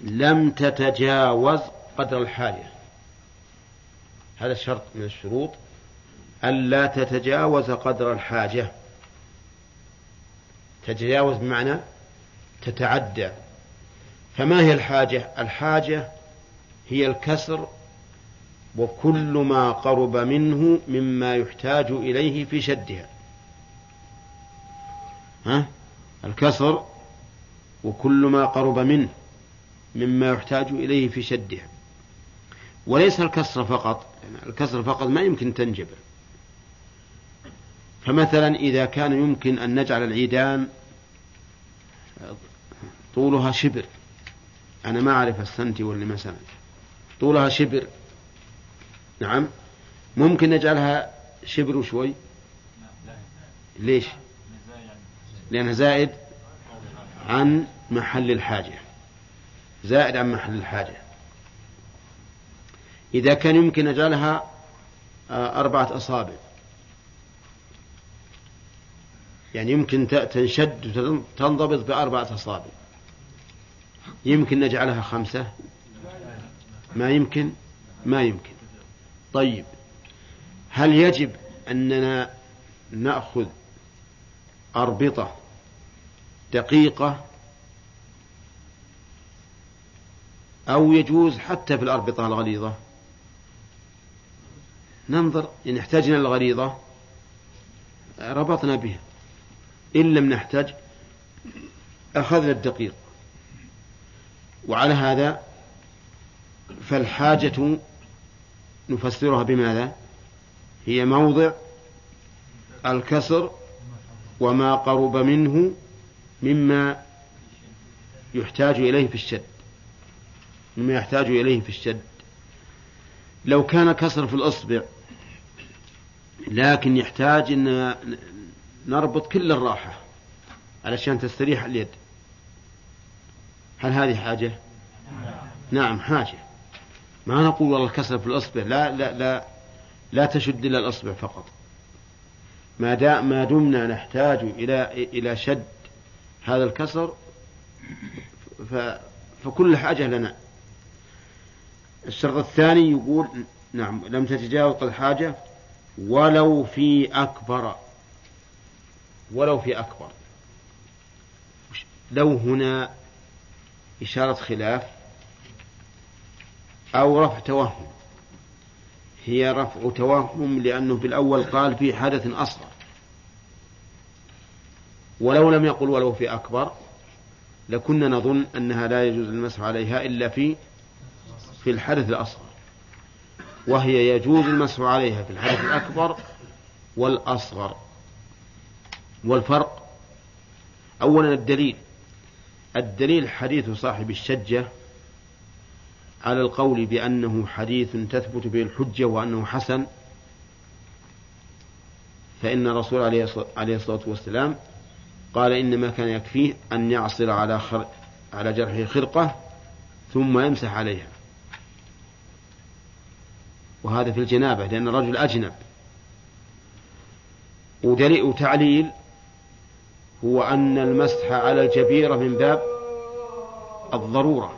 لم تتجاوز قدر الحاجة. هذا الشرط من الشروط. ألا تتجاوز قدر الحاجة. تتجاوز بمعنى تتعدى. فما هي الحاجة؟ الحاجة هي الكسر وكل ما قرب منه مما يحتاج إليه في شدها. ها؟ الكسر وكل ما قرب منه مما يحتاج إليه في شدها وليس الكسر فقط يعني الكسر فقط ما يمكن تنجبر فمثلا إذا كان يمكن أن نجعل العيدان طولها شبر. أنا ما أعرف السنتي ولا ما سنت طولها شبر. نعم. ممكن نجعلها شبر وشوي ليش؟ لأنها زائد عن محل الحاجة. زائد عن محل الحاجة. إذا كان يمكن نجعلها آه، أربعة أصابع. يعني يمكن تنشد وتنضبط بأربعة أصابع. يمكن نجعلها خمسة. ما يمكن؟ ما يمكن. طيب. هل يجب أننا نأخذ أربطة دقيقة أو يجوز حتى في الأربطة الغليظة. ننظر إن احتاجنا الغليظة ربطنا بها. إن لم نحتاج أخذنا الدقيق. وعلى هذا فالحاجة نفسرها بماذا؟ هي موضع الكسر وما قرب منه مما يحتاج إليه في الشد. مما يحتاج إليه في الشد. لو كان كسر في الإصبع لكن يحتاج أن نربط كل الراحة علشان تستريح اليد. هل هذه حاجة؟ نعم حاجة. ما نقول والله الكسر في الإصبع لا لا لا لا تشد إلى الإصبع فقط. ما ما دمنا نحتاج إلى إلى شد هذا الكسر ف فكل حاجة لنا. الشرط الثاني يقول نعم لم تتجاوز الحاجة ولو في أكبر. ولو في أكبر. لو هنا إشارة خلاف أو رفع توهم. هي رفع توهم لأنه في الأول قال في حدث أصغر. ولو لم يقل ولو في أكبر لكنا نظن أنها لا يجوز المسح عليها إلا في في الحدث الأصغر. وهي يجوز المسح عليها في الحدث الأكبر والأصغر. والفرق أولا الدليل. الدليل حديث صاحب الشجة على القول بأنه حديث تثبت به الحجة وأنه حسن. فإن الرسول عليه الصلاة والسلام قال إنما كان يكفيه أن يعصر على خر... على جرحه خرقة ثم يمسح عليها. وهذا في الجنابة لأن الرجل أجنب. ودليل وتعليل هو أن المسح على الجبيرة من باب الضرورة.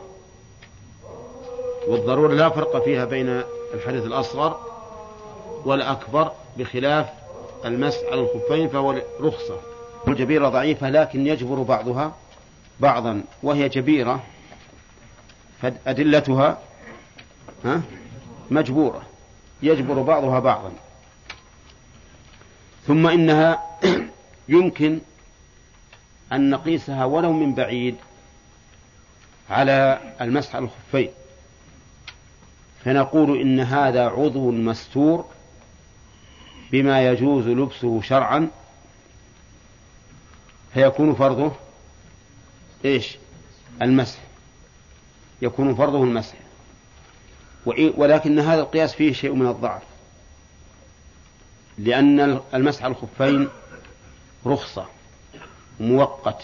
والضرورة لا فرق فيها بين الحدث الأصغر والأكبر بخلاف المسح على الخفين فهو رخصة. والجبيرة ضعيفة لكن يجبر بعضها بعضا وهي جبيرة فأدلتها ها مجبورة يجبر بعضها بعضا. ثم إنها يمكن أن نقيسها ولو من بعيد على المسح الخفين. فنقول إن هذا عضو مستور بما يجوز لبسه شرعا فيكون فرضه إيش؟ المسح. يكون فرضه المسح. ولكن هذا القياس فيه شيء من الضعف. لأن المسح الخفين رخصة مؤقت.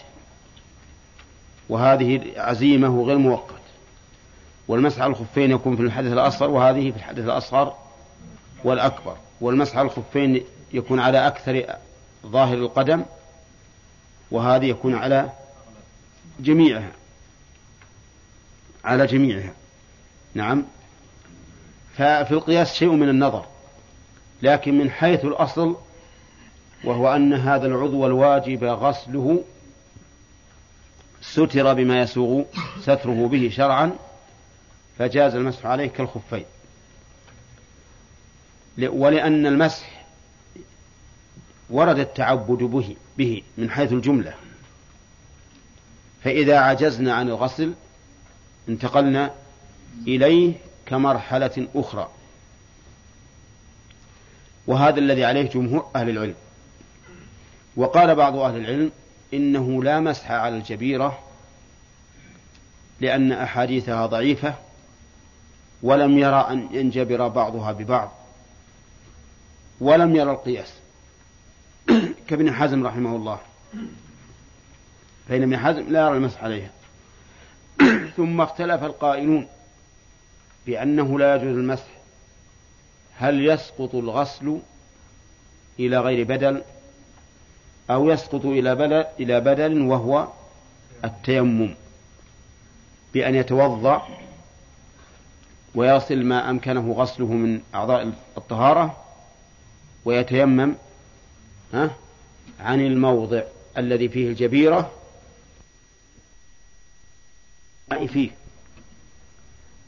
وهذه عزيمة غير مؤقت. والمسح الخفين يكون في الحدث الأصغر وهذه في الحدث الأصغر والأكبر. والمسح الخفين يكون على أكثر ظاهر القدم وهذه يكون على جميعها. على جميعها. نعم. ففي القياس شيء من النظر. لكن من حيث الأصل وهو أن هذا العضو الواجب غسله ستر بما يسوغ ستره به شرعا فجاز المسح عليه كالخفين. ولأن المسح ورد التعبد به به من حيث الجملة. فإذا عجزنا عن الغسل انتقلنا إليه كمرحلة أخرى. وهذا الذي عليه جمهور أهل العلم. وقال بعض أهل العلم إنه لا مسح على الجبيرة لأن أحاديثها ضعيفة ولم يرى أن ينجبر بعضها ببعض. ولم يرى القياس. كابن حزم رحمه الله. فإن ابن حزم لا يرى المسح عليها. ثم اختلف القائلون بأنه لا يجوز المسح. هل يسقط الغسل إلى غير بدل؟ أو يسقط إلى بدل إلى بدل وهو التيمم؟ بأن يتوضأ ويصل ما أمكنه غسله من أعضاء الطهارة ويتيمم ها؟ عن الموضع الذي فيه الجبيرة فيه.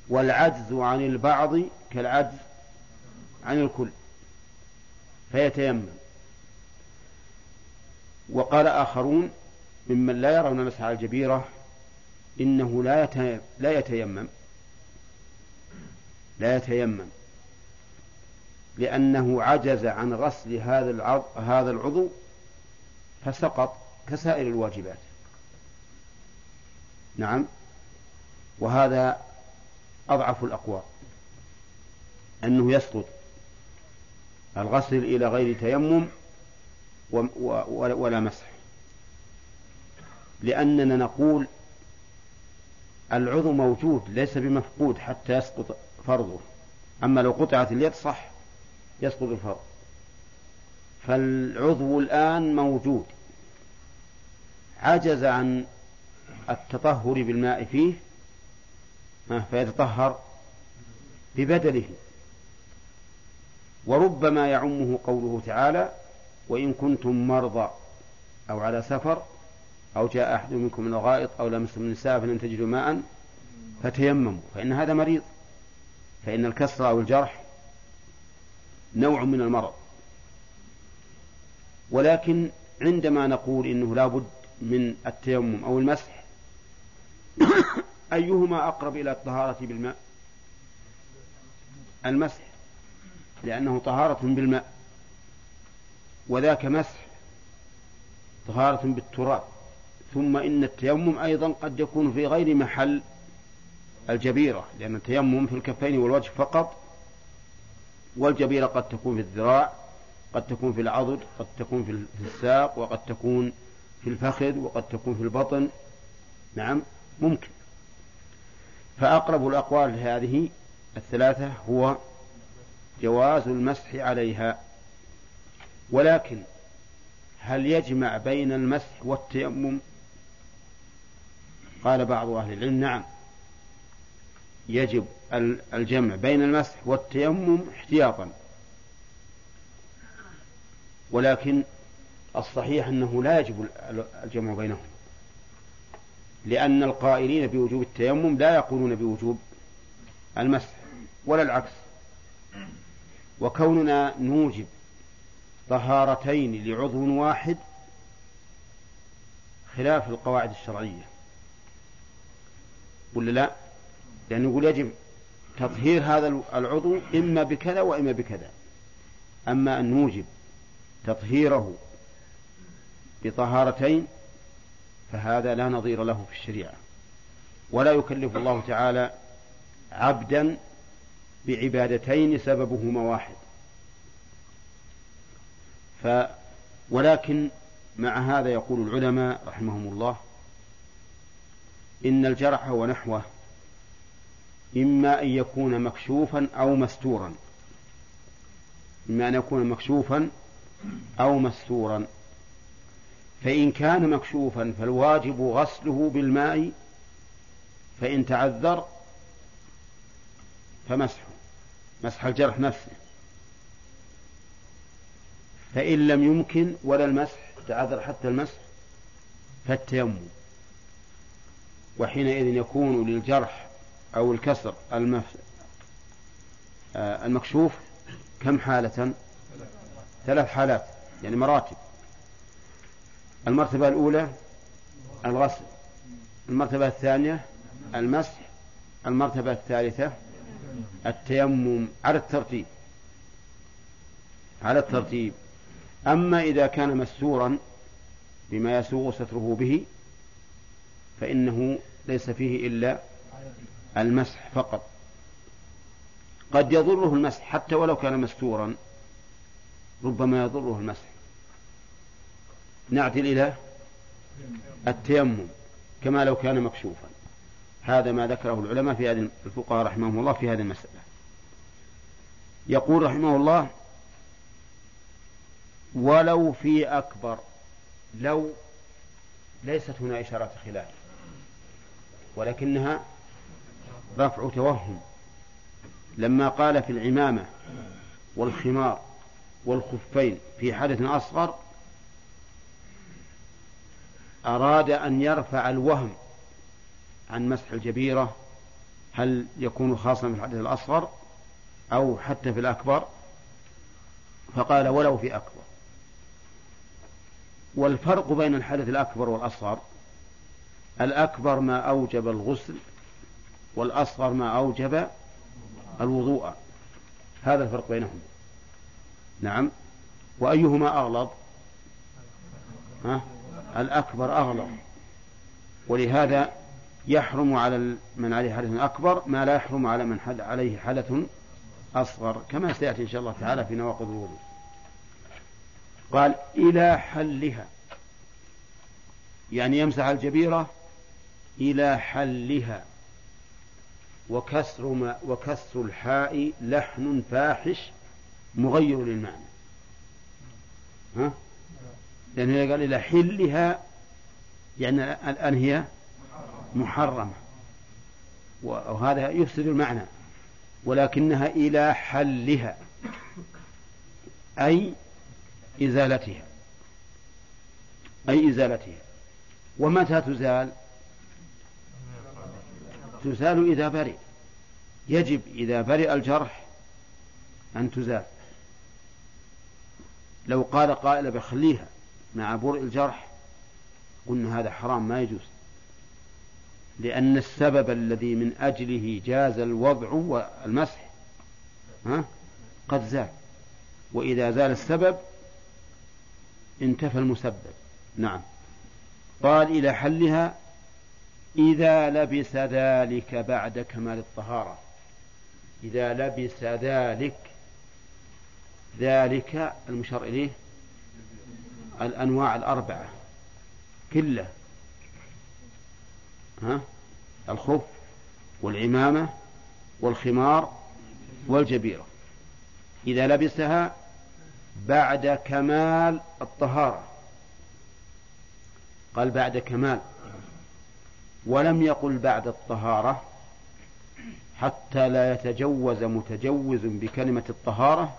والعجز عن البعض كالعجز عن الكل. فيتيمم. وقال آخرون ممن لا يرون مسح الجبيرة إنه لا لا يتيمم. لا يتيمم. لأنه عجز عن غسل هذا هذا العضو فسقط كسائر الواجبات. نعم. وهذا أضعف الأقوال. أنه يسقط. الغسل إلى غير تيمم ولا مسح. لأننا نقول العضو موجود ليس بمفقود حتى يسقط فرضه. أما لو قطعت اليد صح. يسقط الفرض فالعضو الآن موجود. عجز عن التطهر بالماء فيه فيتطهر ببدله وربما يعمه قوله تعالى وإن كنتم مرضى أو على سفر أو جاء أحد منكم من الغائط أو لمستم النساء فلم تجدوا ماء فتيمموا فإن هذا مريض. فإن الكسر أو الجرح نوع من المرض. ولكن عندما نقول إنه لا بد من التيمم أو المسح أيهما أقرب إلى الطهارة بالماء؟ المسح لأنه طهارة بالماء وذاك مسح طهارة بالتراب. ثم إن التيمم أيضا قد يكون في غير محل الجبيرة لأن التيمم في الكفين والوجه فقط والجبيرة قد تكون في الذراع قد تكون في العضد قد تكون في الساق وقد تكون في الفخذ وقد تكون في البطن. نعم ممكن. فأقرب الأقوال هذه الثلاثة هو جواز المسح عليها. ولكن هل يجمع بين المسح والتيمم؟ قال بعض أهل العلم نعم. يجب. الجمع بين المسح والتيمم احتياطا. ولكن الصحيح أنه لا يجب الجمع بينهم لأن القائلين بوجوب التيمم لا يقولون بوجوب المسح ولا العكس. وكوننا نوجب طهارتين لعضو واحد خلاف القواعد الشرعية. ولا لا؟ لأنه يقول يجب تطهير هذا العضو إما بكذا وإما بكذا. أما أن نوجب تطهيره بطهارتين فهذا لا نظير له في الشريعة. ولا يكلف الله تعالى عبدا بعبادتين سببهما واحد. ف ولكن مع هذا يقول العلماء رحمهم الله إن الجرح ونحوه إما أن يكون مكشوفا أو مستورا. إما أن يكون مكشوفا أو مستورا. فإن كان مكشوفا فالواجب غسله بالماء فإن تعذر فمسحه مسح الجرح نفسه. فإن لم يمكن ولا المسح تعذر حتى المسح فالتيمم. وحينئذ يكون للجرح أو الكسر المف... آه، المكشوف كم حالة؟ ثلاث حالات يعني مراتب. المرتبة الأولى الغسل المرتبة الثانية المسح المرتبة الثالثة التيمم على الترتيب. على الترتيب. أما إذا كان مستورا بما يسوغ ستره به فإنه ليس فيه إلا المسح فقط. قد يضره المسح حتى ولو كان مستورا ربما يضره المسح. نعدل إلى التيمم كما لو كان مكشوفا. هذا ما ذكره العلماء في هذه الفقهاء رحمهم الله في هذه المسألة. يقول رحمه الله ولو في أكبر لو ليست هنا إشارة خلاف ولكنها رفع توهم لما قال في العمامة والخمار والخفين في حدث أصغر أراد أن يرفع الوهم عن مسح الجبيرة هل يكون خاصا في الحدث الأصغر أو حتى في الأكبر فقال ولو في أكبر والفرق بين الحدث الأكبر والأصغر الأكبر ما أوجب الغسل والأصغر ما أوجب الوضوء. هذا الفرق بينهما نعم. وأيهما أغلظ؟ ها؟ الأكبر أغلظ. ولهذا يحرم على من عليه حدث أكبر ما لا يحرم على من حد عليه حدث أصغر كما سيأتي إن شاء الله تعالى في نواقض الوضوء. قال إلى حلها. يعني يمسح الجبيرة إلى حلها. وكسر ما وكسر الحاء لحن فاحش مغير للمعنى. ها؟ لأنه قال إلى حلها يعني الآن هي محرمة. وهذا يفسد المعنى. ولكنها إلى حلها أي إزالتها. أي إزالتها. ومتى تزال؟ تزال إذا برئ. يجب إذا برئ الجرح أن تزال. لو قال قائل بخليها مع برء الجرح قلنا هذا حرام ما يجوز. لأن السبب الذي من أجله جاز الوضع والمسح ها؟ قد زال. وإذا زال السبب انتفى المسبب. نعم. قال إلى حلها إذا لبس ذلك بعد كمال الطهارة. إذا لبس ذلك ذلك المشار إليه الأنواع الأربعة كلة. ها؟ الخف والعمامة والخمار والجبيرة. إذا لبسها بعد كمال الطهارة. قال بعد كمال. ولم يقل بعد الطهارة حتى لا يتجوز متجوز بكلمة الطهارة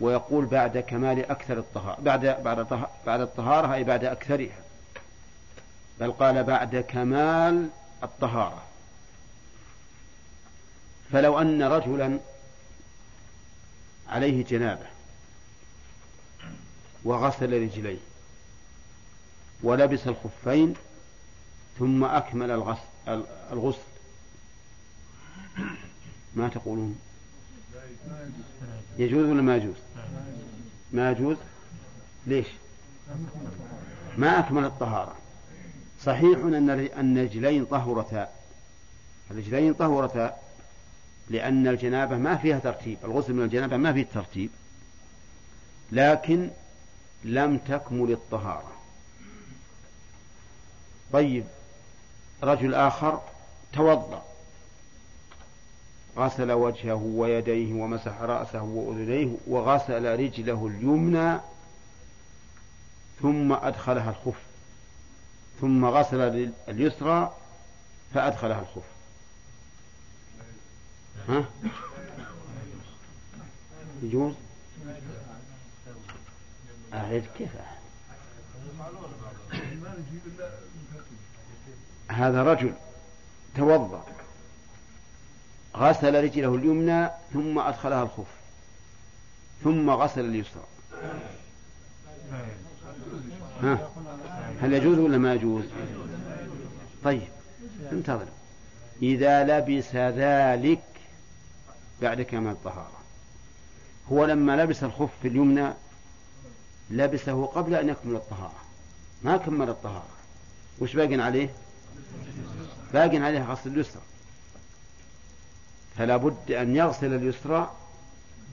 ويقول بعد كمال أكثر الطهارة بعد بعد بعد الطهارة أي بعد أكثرها. بل قال بعد كمال الطهارة. فلو أن رجلا عليه جنابة وغسل رجليه ولبس الخفين ثم أكمل الغسل, ما تقولون؟ يجوز ولا ما يجوز؟ ما يجوز. ليش؟ ما أكمل الطهارة. صحيح أن الرجلين طهرتا. الرجلين طهرتا لأن الجنابة ما فيها ترتيب. الغسل من الجنابة ما فيه ترتيب. لكن لم تكمل الطهارة. طيب. رجل آخر توضأ. غسل وجهه ويديه ومسح رأسه وأذنيه وغسل رجله اليمنى ثم أدخلها الخف. ثم غسل اليسرى فأدخلها الخف. ها؟ يجوز؟ أعرف كيف؟ هذا رجل توضأ غسل رجله اليمنى ثم أدخلها الخف ثم غسل اليسرى. ها هل يجوز ولا ما يجوز؟ طيب انتظر. إذا لبس ذلك بعد كمال الطهارة. هو لما لبس الخف اليمنى لبسه قبل أن يكمل الطهارة ما كمل الطهارة. وش باقي عليه؟ باقي عليه غسل اليسرى. فلا بد أن يغسل اليسرى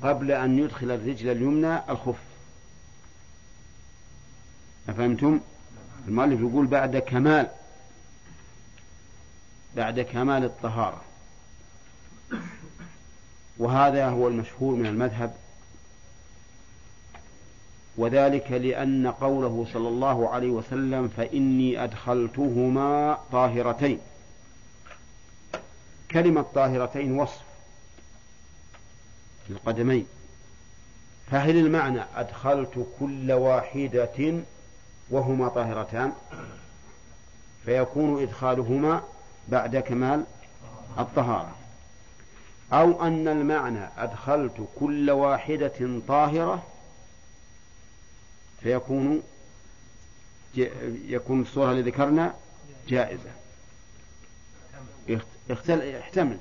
قبل أن يدخل الرجل اليمنى الخف. أفهمتم؟ المؤلف يقول بعد كمال بعد كمال الطهارة. وهذا هو المشهور من المذهب وذلك لأن قوله صلى الله عليه وسلم فإني أدخلتهما طاهرتين. كلمة طاهرتين وصف للقدمين فهل المعنى أدخلت كل واحدة وهما طاهرتان؟ فيكون إدخالهما بعد كمال الطهارة. أو أن المعنى أدخلت كل واحدة طاهرة فيكون يكون الصورة اللي ذكرنا جائزة. يحتمل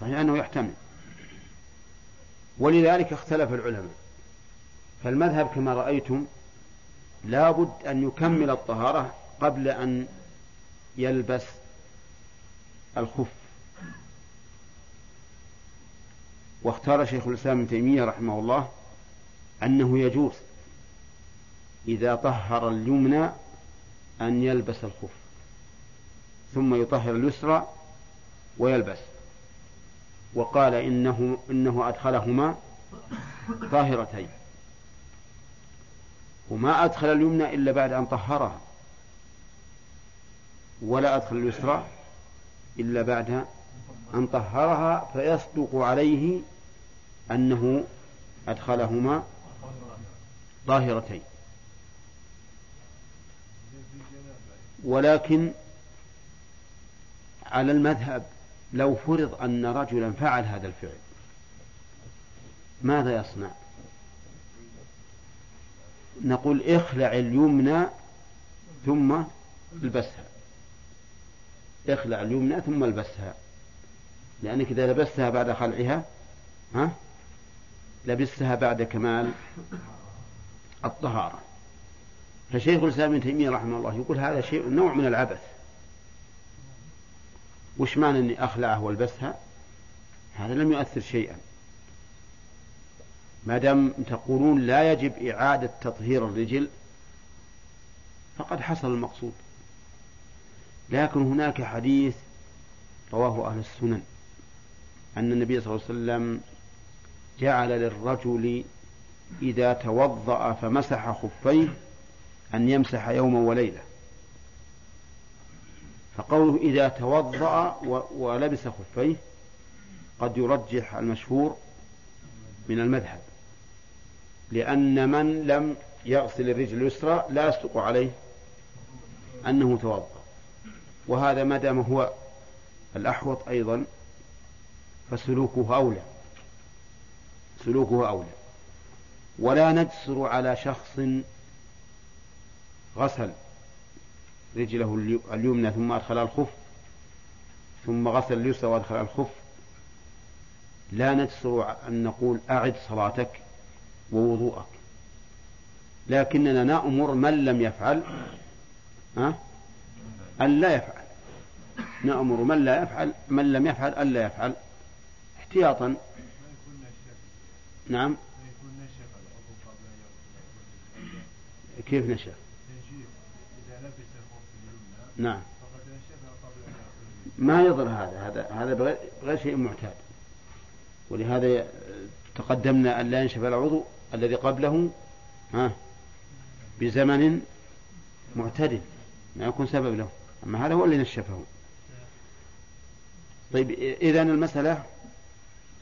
صحيح أنه يحتمل. ولذلك اختلف العلماء. فالمذهب كما رأيتم لا بد أن يكمل الطهارة قبل أن يلبس الخف. واختار شيخ الإسلام ابن تيمية رحمه الله أنه يجوز. إذا طهر اليمنى أن يلبس الخف ثم يطهر اليسرى ويلبس. وقال إنه إنه أدخلهما طاهرتين. وما أدخل اليمنى إلا بعد أن طهرها ولا أدخل اليسرى إلا بعد أن طهرها فيصدق عليه أنه أدخلهما طاهرتين. ولكن على المذهب لو فرض أن رجلا فعل هذا الفعل ماذا يصنع؟ نقول اخلع اليمنى ثم البسها. اخلع اليمنى ثم البسها. لأنك إذا لبستها بعد خلعها ها؟ لبستها بعد كمال الطهارة. فشيخ الإسلام ابن تيمية رحمه الله يقول هذا شيء نوع من العبث. وش معنى أني أخلعه وألبسها؟ هذا لم يؤثر شيئا. ما دام تقولون لا يجب إعادة تطهير الرجل فقد حصل المقصود. لكن هناك حديث رواه أهل السنن أن النبي صلى الله عليه وسلم جعل للرجل إذا توضأ فمسح خفيه أن يمسح يوما وليلة. فقوله إذا توضأ ولبس خفيه قد يرجح المشهور من المذهب. لأن من لم يغسل الرجل اليسرى لا يصدق عليه أنه توضأ. وهذا ما دام هو الأحوط أيضا فسلوكه أولى. سلوكه أولى. ولا نجسر على شخص غسل رجله اليمنى ثم أدخل الخف ثم غسل اليسرى وأدخل الخف. لا نجسر أن نقول أعد صلاتك ووضوءك لكننا نأمر من لم يفعل ها؟ أن لا يفعل. نأمر من لا يفعل من لم يفعل أن لا يفعل. احتياطا. نعم. كيف نشأ؟ نعم. ما يضر هذا. هذا هذا بغير شيء معتاد. ولهذا تقدمنا أن لا ينشف العضو الذي قبله ها بزمن معتدل ما يكون سبب له. أما هذا هو اللي نشفه. طيب إذا المسألة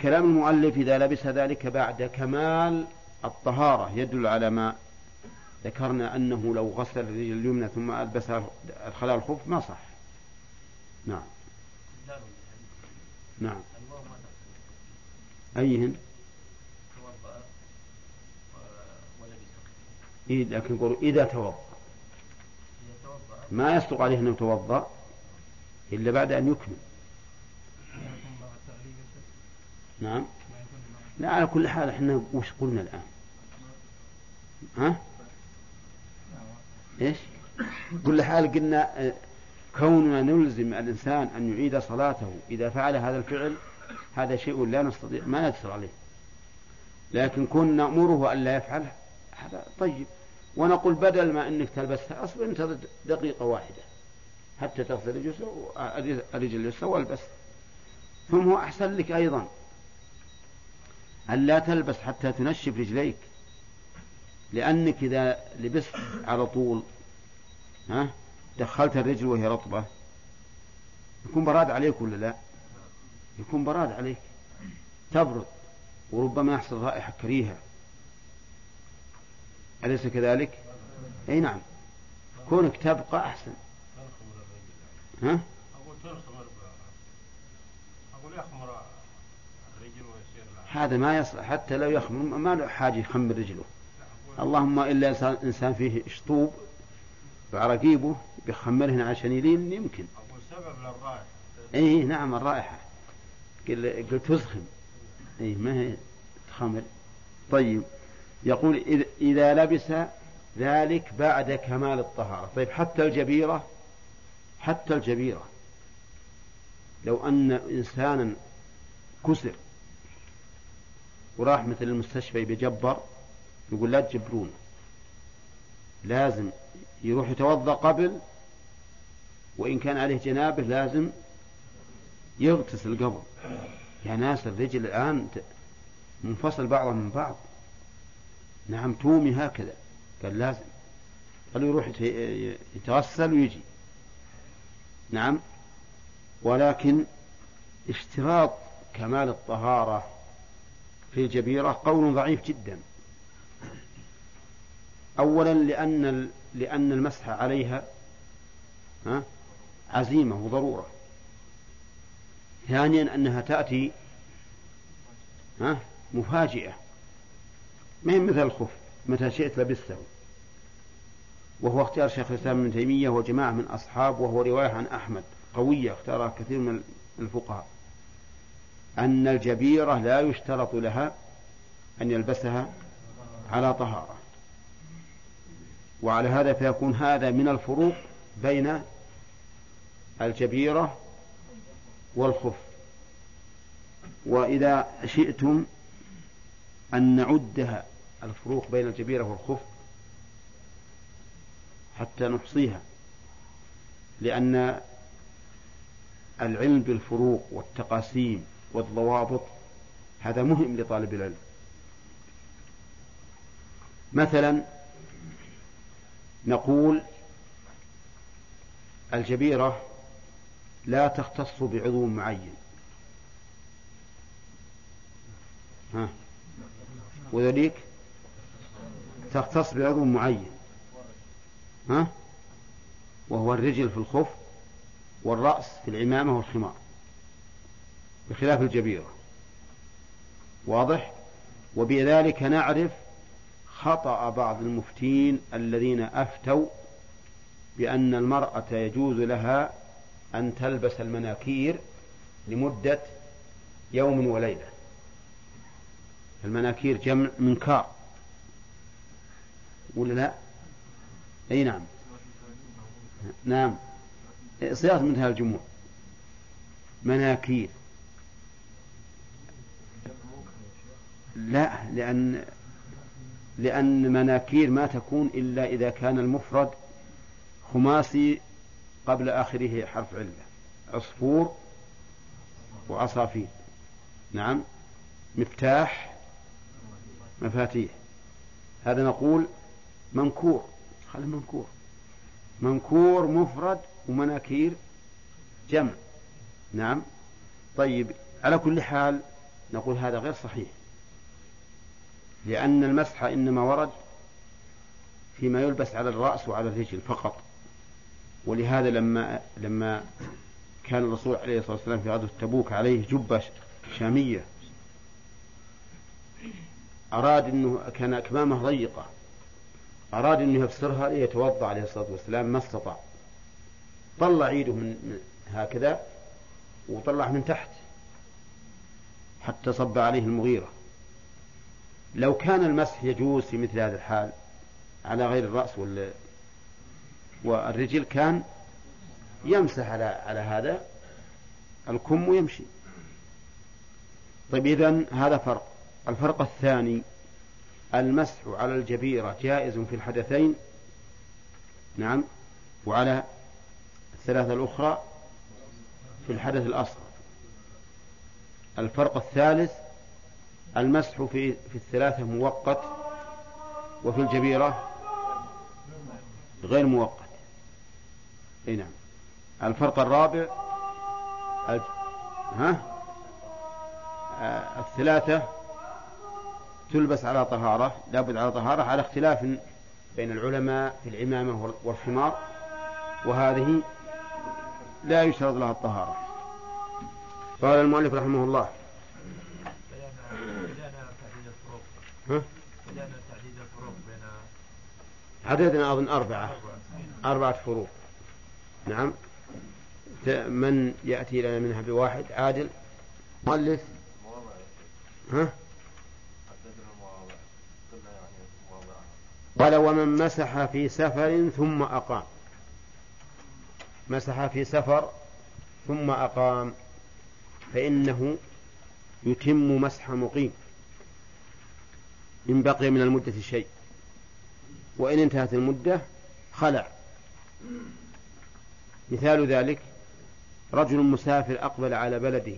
كلام المؤلف إذا لبس ذلك بعد كمال الطهارة يدل على ما ذكرنا أنه لو غسل الرجل اليمنى ثم ألبس الخلاء الخف ما صح. نعم. نعم. أيهن؟ إيه لكن يقول إذا توضأ. ما يصدق عليه أنه توضأ إلا بعد أن يكمل. نعم. لا على كل حال إحنا وش قلنا الآن؟ ها؟ إيش؟ كل حال قلنا آه، كوننا نلزم الإنسان أن يعيد صلاته إذا فعل هذا الفعل هذا شيء لا نستطيع ما نقدر عليه. لكن كنا نأمره أن لا يفعل هذا طيب. ونقول بدل ما أنك تلبسها أصبر انتظر دقيقة واحدة. حتى تغسل الرجل اليسرى والبس. ثم هو أحسن لك أيضا. أن لا تلبس حتى تنشف رجليك. لأنك إذا لبست على طول ها دخلت الرجل وهي رطبة يكون براد عليك ولا لا؟ يكون براد عليك تبرد وربما يحصل رائحة كريهة أليس كذلك؟ أي نعم كونك تبقى أحسن ها؟ هذا ما يصلح حتى لو يخمر ما له حاجة يخمر رجله اللهم إلا إنسان فيه شطوب بعرقيبه بيخمرهن عشان يلين يمكن. سبب للرائحة إيه نعم الرائحة. قلت تسخن إيه ما هي؟ خمر طيب. يقول إذا لبس ذلك بعد كمال الطهارة. طيب حتى الجبيرة حتى الجبيرة. لو أن إنسانا كسر وراح مثل المستشفى بجبر يقول لا تجبرونه لازم يروح يتوضأ قبل وإن كان عليه جنابه لازم يغتسل قبل يا ناس الرجل الآن منفصل بعضها من بعض. نعم تومي هكذا. قال لازم. قال يروح يتغسل ويجي. نعم. ولكن اشتراط كمال الطهارة في الجبيرة قول ضعيف جدا. أولا لأن لأن المسح عليها ها عزيمة وضرورة. ثانيا أنها تأتي مفاجئة. ما هي مثل الخف؟ متى شئت لبسته. وهو اختيار شيخ الإسلام ابن تيمية وجماعة من أصحاب وهو رواية عن أحمد قوية اختارها كثير من الفقهاء. أن الجبيرة لا يشترط لها أن يلبسها على طهارة. وعلى هذا فيكون هذا من الفروق بين الجبيرة والخف. وإذا شئتم أن نعدها الفروق بين الجبيرة والخف حتى نحصيها لأن العلم بالفروق والتقاسيم والضوابط هذا مهم لطالب العلم. مثلا نقول الجبيرة لا تختص بعضو معين. ها؟ وذلك تختص بعضو معين. ها؟ وهو الرجل في الخف والرأس في العمامة والخمار بخلاف الجبيرة. واضح؟ وبذلك نعرف خطأ بعض المفتين الذين أفتوا بأن المرأة يجوز لها أن تلبس المناكير لمدة يوم وليلة. المناكير جمع منكار ولا لا؟ أي نعم. نعم. صياغة منتهى الجموع مناكير. لا لأن لأن مناكير ما تكون إلا إذا كان المفرد خماسي قبل آخره حرف علة. عصفور وعصافير نعم. مفتاح مفاتيح. هذا نقول منكور. خلي منكور. منكور مفرد ومناكير جمع. نعم. طيب على كل حال نقول هذا غير صحيح. لأن المسح إنما ورد فيما يلبس على الرأس وعلى الرجل فقط. ولهذا لما لما كان الرسول عليه الصلاة والسلام في غزوة تبوك عليه جبة شامية أراد أنه كان أكمامه ضيقة أراد أنه يفسرها ليتوضأ عليه الصلاة والسلام ما استطاع. طلع عيده من هكذا وطلع من تحت حتى صب عليه المغيرة. لو كان المسح يجوز في مثل هذا الحال على غير الرأس وال والرجل كان يمسح على على هذا الكم ويمشي. طيب إذا هذا فرق. الفرق الثاني المسح على الجبيرة جائز في الحدثين؟ نعم. وعلى الثلاثة الأخرى في الحدث الأصغر. الفرق الثالث المسح في في الثلاثة مؤقت وفي الجبيرة غير مؤقت. إي نعم. الفرق الرابع ها؟ آه الثلاثة تلبس على طهارة لابد على طهارة على اختلاف بين العلماء في العمامة والخمار وهذه لا يشترط لها الطهارة. قال المؤلف رحمه الله ها؟ عددنا أظن أربعة. أربعة فروق. نعم. من يأتي لنا منها بواحد عادل. مؤلف. ها؟ قال ومن مسح في سفر ثم أقام. مسح في سفر ثم أقام. فإنه يتم مسح مقيم. إن بقي من المدة شيء. وإن انتهت المدة خلع. مثال ذلك رجل مسافر أقبل على بلده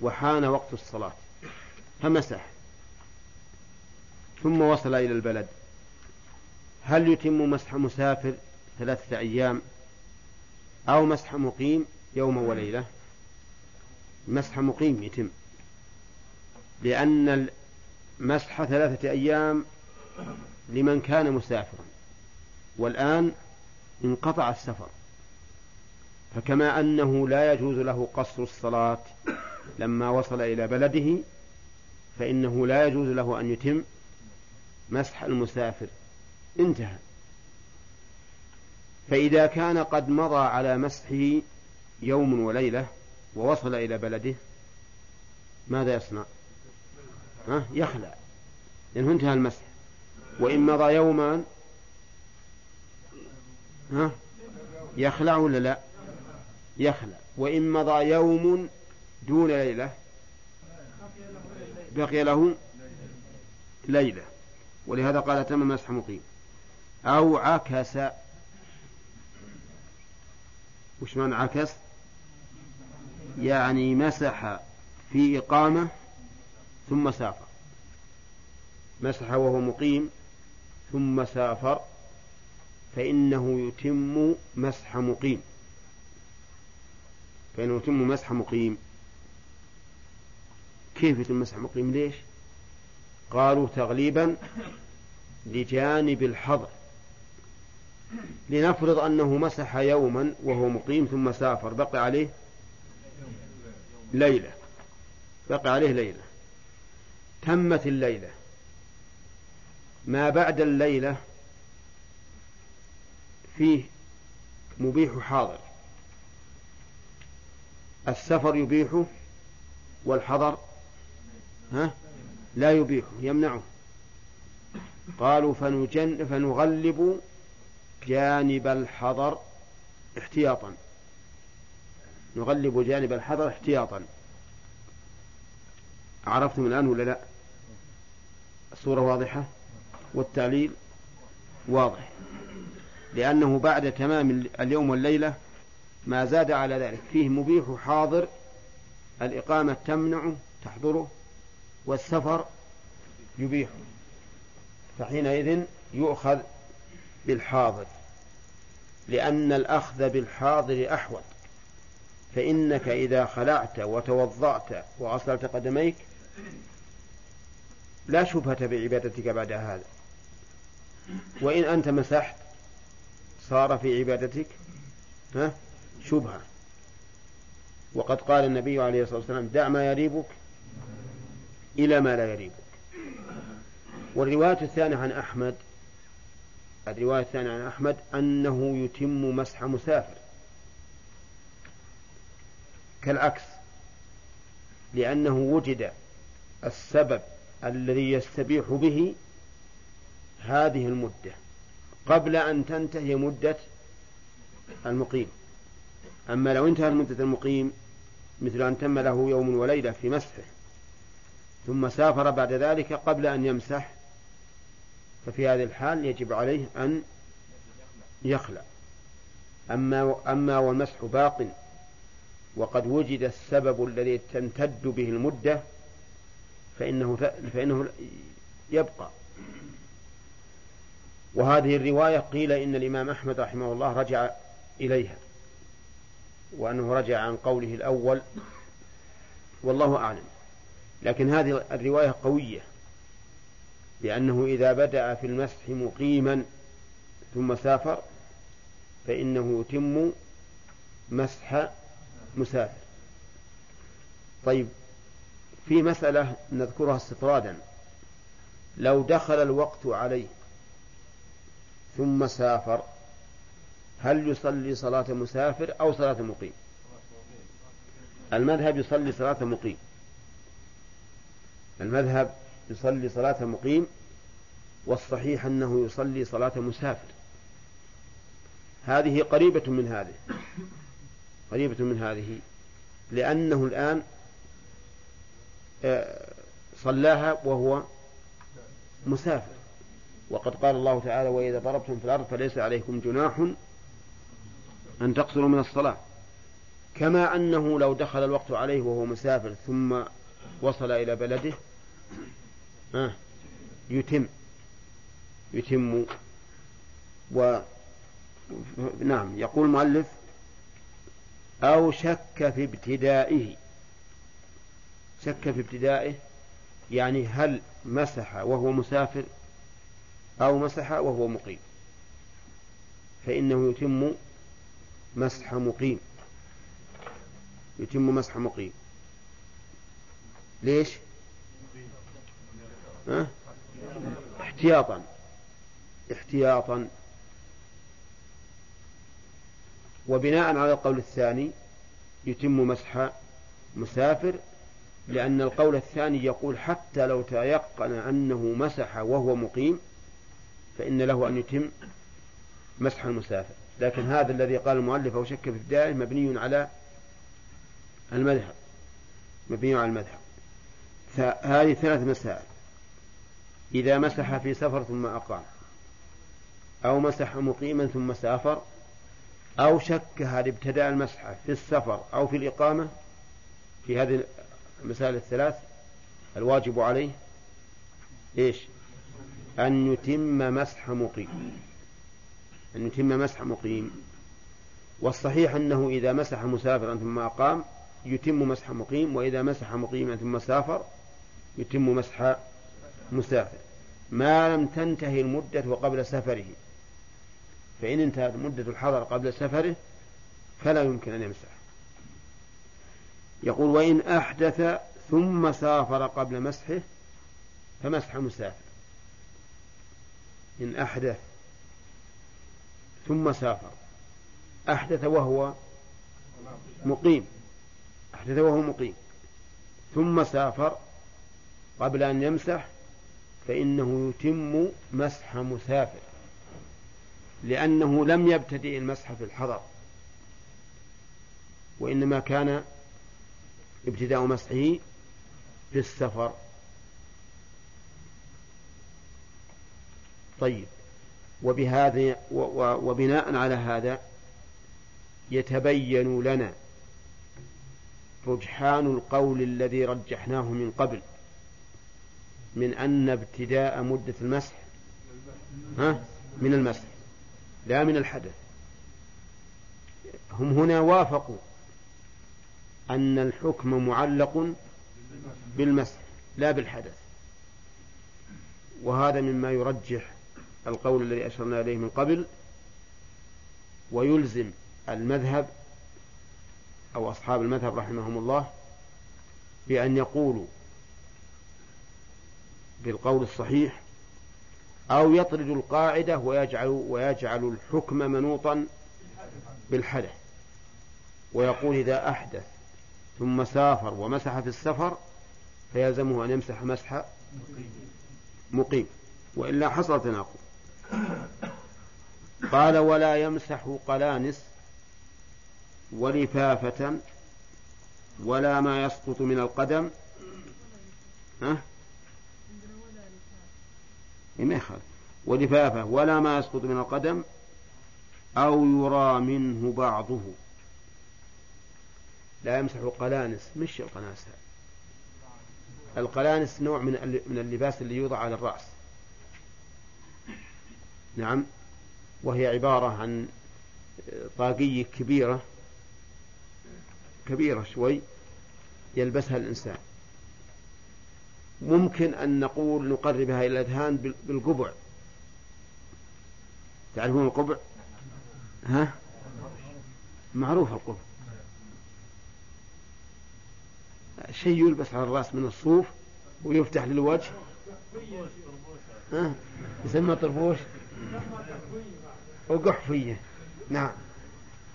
وحان وقت الصلاة فمسح. ثم وصل إلى البلد. هل يتم مسح مسافر ثلاثة أيام أو مسح مقيم يوم وليلة؟ مسح مقيم يتم لأن مسح ثلاثة أيام لمن كان مسافرا. والآن انقطع السفر. فكما أنه لا يجوز له قصر الصلاة لما وصل إلى بلده فإنه لا يجوز له أن يتم مسح المسافر. انتهى. فإذا كان قد مضى على مسحه يوم وليلة ووصل إلى بلده ماذا يصنع؟ يخلع لأنه انتهى المسح. وإن مضى يوما ها؟ يخلع ولا لا؟ يخلع. وإن مضى يوم دون ليلة بقي له ليلة. ولهذا قال تم مسح مقيم. أو عكس. وش معنى عكس؟ يعني مسح في إقامة ثم سافر. مسح وهو مقيم ثم سافر فإنه يتم مسح مقيم. فإنه يتم مسح مقيم. كيف يتم مسح مقيم؟ ليش؟ قالوا تغليبا لجانب الحظر. لنفرض أنه مسح يوما وهو مقيم ثم سافر بقي عليه ليلة. بقي عليه ليلة. تمت الليلة. ما بعد الليلة فيه مبيح حاضر. السفر يبيحه والحضر ها؟ لا يبيحه يمنعه. قالوا فنجن فنغلب جانب الحضر احتياطا. نغلب جانب الحضر احتياطا. عرفتم الآن ولا لا؟ الصورة واضحة والتعليل واضح. لأنه بعد تمام اليوم والليلة ما زاد على ذلك. فيه مبيح حاضر الإقامة تمنعه تحضره والسفر يبيحه فحينئذ يؤخذ بالحاضر. لأن الأخذ بالحاضر أحوط. فإنك إذا خلعت وتوضأت وغسلت قدميك لا شبهة بعبادتك بعد هذا. وإن أنت مسحت صار في عبادتك ها شبهة. وقد قال النبي عليه الصلاة والسلام دع ما يريبك إلى ما لا يريبك. والرواية الثانية عن أحمد الرواية الثانية عن أحمد أنه يتم مسح مسافر. كالعكس لأنه وجد السبب الذي يستبيح به هذه المدة قبل أن تنتهي مدة المقيم. أما لو انتهى مدة المقيم مثل أن تم له يوم وليلة في مسحه ثم سافر بعد ذلك قبل أن يمسح ففي هذه الحال يجب عليه أن يخلع. أما أما والمسح باق وقد وجد السبب الذي تمتد به المدة فإنه فإنه يبقى. وهذه الرواية قيل إن الإمام أحمد رحمه الله رجع إليها وأنه رجع عن قوله الأول والله أعلم. لكن هذه الرواية قوية لأنه إذا بدأ في المسح مقيما ثم سافر فإنه يتم مسح مسافر. طيب في مسألة نذكرها استطرادا لو دخل الوقت عليه ثم سافر هل يصلي صلاة مسافر أو صلاة مقيم؟ المذهب يصلي صلاة مقيم. المذهب يصلي صلاة مقيم والصحيح أنه يصلي صلاة مسافر. هذه قريبة من هذه قريبة من هذه لأنه الآن صلاها وهو مسافر. وقد قال الله تعالى وإذا ضربتم في الأرض فليس عليكم جناح أن تقصروا من الصلاة. كما أنه لو دخل الوقت عليه وهو مسافر ثم وصل إلى بلده آه يتم يتم و نعم يقول المؤلف أو شك في ابتدائه. شك في ابتدائه يعني هل مسح وهو مسافر أو مسح وهو مقيم. فإنه يتم مسح مقيم. يتم مسح مقيم. ليش؟ ها؟ احتياطا. احتياطا. وبناء على القول الثاني يتم مسح مسافر لأن القول الثاني يقول حتى لو تيقن أنه مسح وهو مقيم فإن له أن يتم مسح المسافر لكن هذا الذي قال المؤلف أو شك في ابتدائه مبني على المذهب مبني على المذهب فهذه ثلاث مسائل. إذا مسح في سفر ثم أقام أو مسح مقيما ثم سافر أو شك هل ابتدأ المسح في السفر أو في الإقامة في هذه المسائل الثلاث الواجب عليه إيش؟ أن يتم مسح مقيم. أن يتم مسح مقيم. والصحيح أنه إذا مسح مسافرا ثم أقام يتم مسح مقيم وإذا مسح مقيما ثم سافر يتم مسح مسافر. ما لم تنتهي المدة قبل سفره. فإن انتهت مدة الحضر قبل سفره فلا يمكن أن يمسح. يقول وإن أحدث ثم سافر قبل مسحه فمسح مسافر. إن أحدث ثم سافر. أحدث وهو مقيم. أحدث وهو مقيم. ثم سافر قبل أن يمسح فإنه يتم مسح مسافر. لأنه لم يبتدئ المسح في الحضر. وإنما كان ابتداء مسحه في السفر. طيب وبهذا وبناء على هذا يتبين لنا رجحان القول الذي رجحناه من قبل من أن ابتداء مدة المسح ها؟ من المسح لا من الحدث. هم هنا وافقوا. أن الحكم معلق بالمسح لا بالحدث. وهذا مما يرجح القول الذي أشرنا إليه من قبل ويلزم المذهب أو أصحاب المذهب رحمهم الله بأن يقولوا بالقول الصحيح أو يطرد القاعدة ويجعل ويجعل الحكم منوطا بالحدث. ويقول إذا أحدث ثم سافر ومسح في السفر فيلزمه أن يمسح مسح مقيم. وإلا حصل تناقض. قال ولا يمسح قلانس ولفافة ولا ما يسقط من القدم. ها؟ إيه، ما يخالف. ولفافة ولا ما يسقط من القدم أو يرى منه بعضه. لا يمسح قلانس مش القناس القلانس نوع من من اللباس اللي يوضع على الرأس. نعم. وهي عبارة عن طاقية كبيرة كبيرة شوي يلبسها الإنسان. ممكن أن نقول نقربها إلى الأذهان بالقبع. تعرفون القبع؟ ها؟ معروف القبع. شيء يلبس على الرأس من الصوف ويفتح للوجه. ها؟ يسمى طربوش وقحفية. نعم.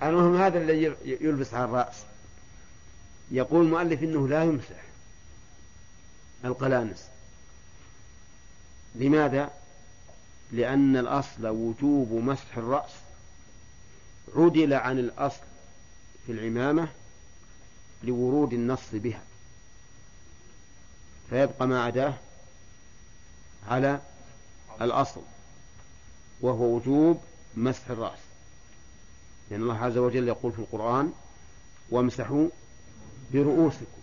المهم هذا الذي يلبس على الرأس. يقول المؤلف إنه لا يمسح القلانس. لماذا؟ لأن الأصل وجوب مسح الرأس عدل عن الأصل في العمامة لورود النص بها. فيبقى ما عداه على الأصل وهو وجوب مسح الرأس. لأن الله عز وجل يقول في القرآن وامسحوا برؤوسكم.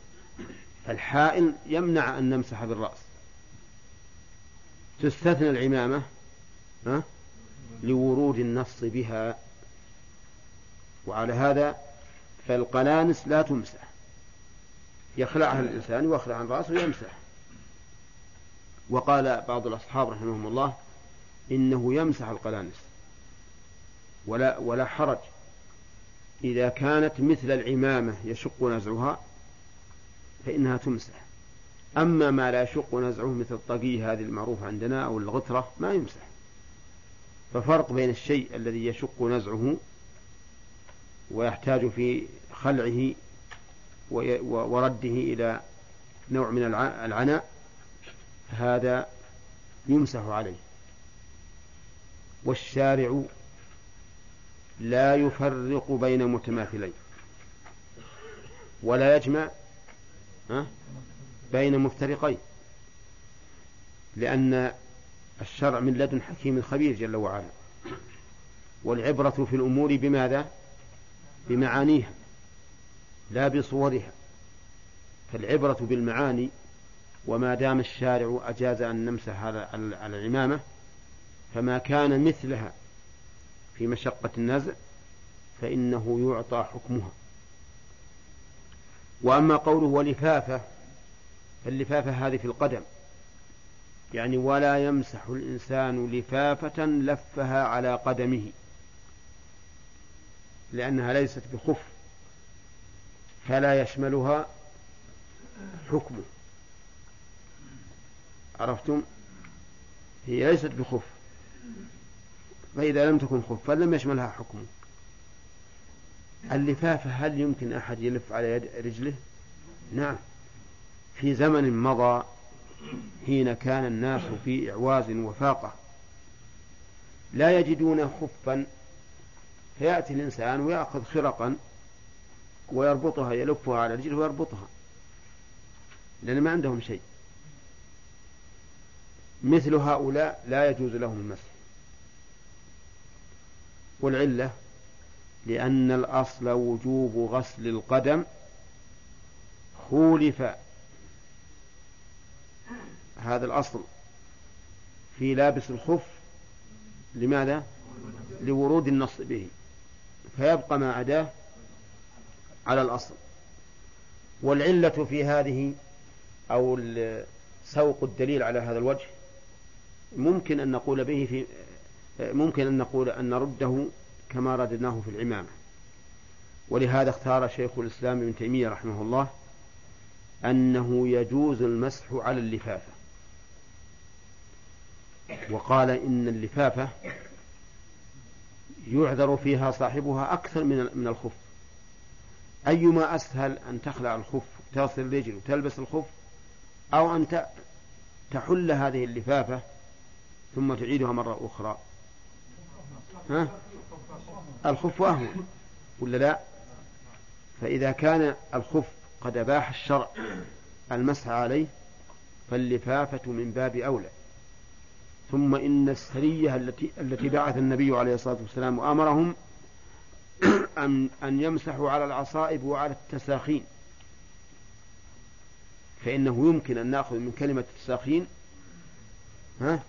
فالحائل يمنع أن نمسح بالرأس. تستثنى العمامة ها؟ لورود النص بها. وعلى هذا فالقلانس لا تمسح. يخلعها الإنسان ويخلع عن رأسه ويمسح. وقال بعض الأصحاب رحمهم الله إنه يمسح القلانس. ولا ولا حرج. إذا كانت مثل العمامة يشق نزعها فإنها تمسح. أما ما لا يشق نزعه مثل الطقي هذه المعروفة عندنا أو الغترة ما يمسح. ففرق بين الشيء الذي يشق نزعه ويحتاج في خلعه ورده إلى نوع من العناء هذا يمسح عليه. والشارع لا يفرق بين متماثلين ولا يجمع بين مفترقين لأن الشرع من لدن حكيم خبير جل وعلا. والعبرة في الأمور بماذا؟ بمعانيها. لا بصورها فالعبرة بالمعاني وما دام الشارع أجاز أن نمسح على العمامة فما كان مثلها في مشقة النزع فإنه يعطى حكمها. وأما قوله ولفافة فاللفافة هذه في القدم يعني ولا يمسح الإنسان لفافة لفها على قدمه لأنها ليست بخف. فلا يشملها حكمه عرفتم؟ هي ليست بخف. فإذا لم تكن خفا لم يشملها حكمه اللفافة هل يمكن أحد يلف على يد رجله؟ نعم. في زمن مضى حين كان الناس في إعواز وفاقة لا يجدون خفا فيأتي الإنسان ويأخذ خرقا ويربطها يلفها على رجله ويربطها لأن ما عندهم شيء. مثل هؤلاء لا يجوز لهم المسح. والعلة لأن الأصل وجوب غسل القدم خولف هذا الأصل في لابس الخف. لماذا؟ لورود النص به. فيبقى ما عداه على الأصل. والعلة في هذه أو سوق الدليل على هذا الوجه ممكن أن نقول به في ممكن أن نقول أن نرده كما رددناه في العمامة. ولهذا اختار شيخ الإسلام ابن تيمية رحمه الله أنه يجوز المسح على اللفافة. وقال إن اللفافة يعذر فيها صاحبها أكثر من الخف. أيما أسهل أن تخلع الخف تصل الرجل وتلبس الخف أو أن تحل هذه اللفافة ثم تعيدها مرة أخرى. ها؟ الخف أهون ولا لا؟ فإذا كان الخف قد أباح الشرع المسح عليه فاللفافة من باب أولى. ثم إن السرية التي التي بعث النبي عليه الصلاة والسلام وأمرهم أن أن يمسحوا على العصائب وعلى التساخين. فإنه يمكن أن نأخذ من كلمة التساخين ها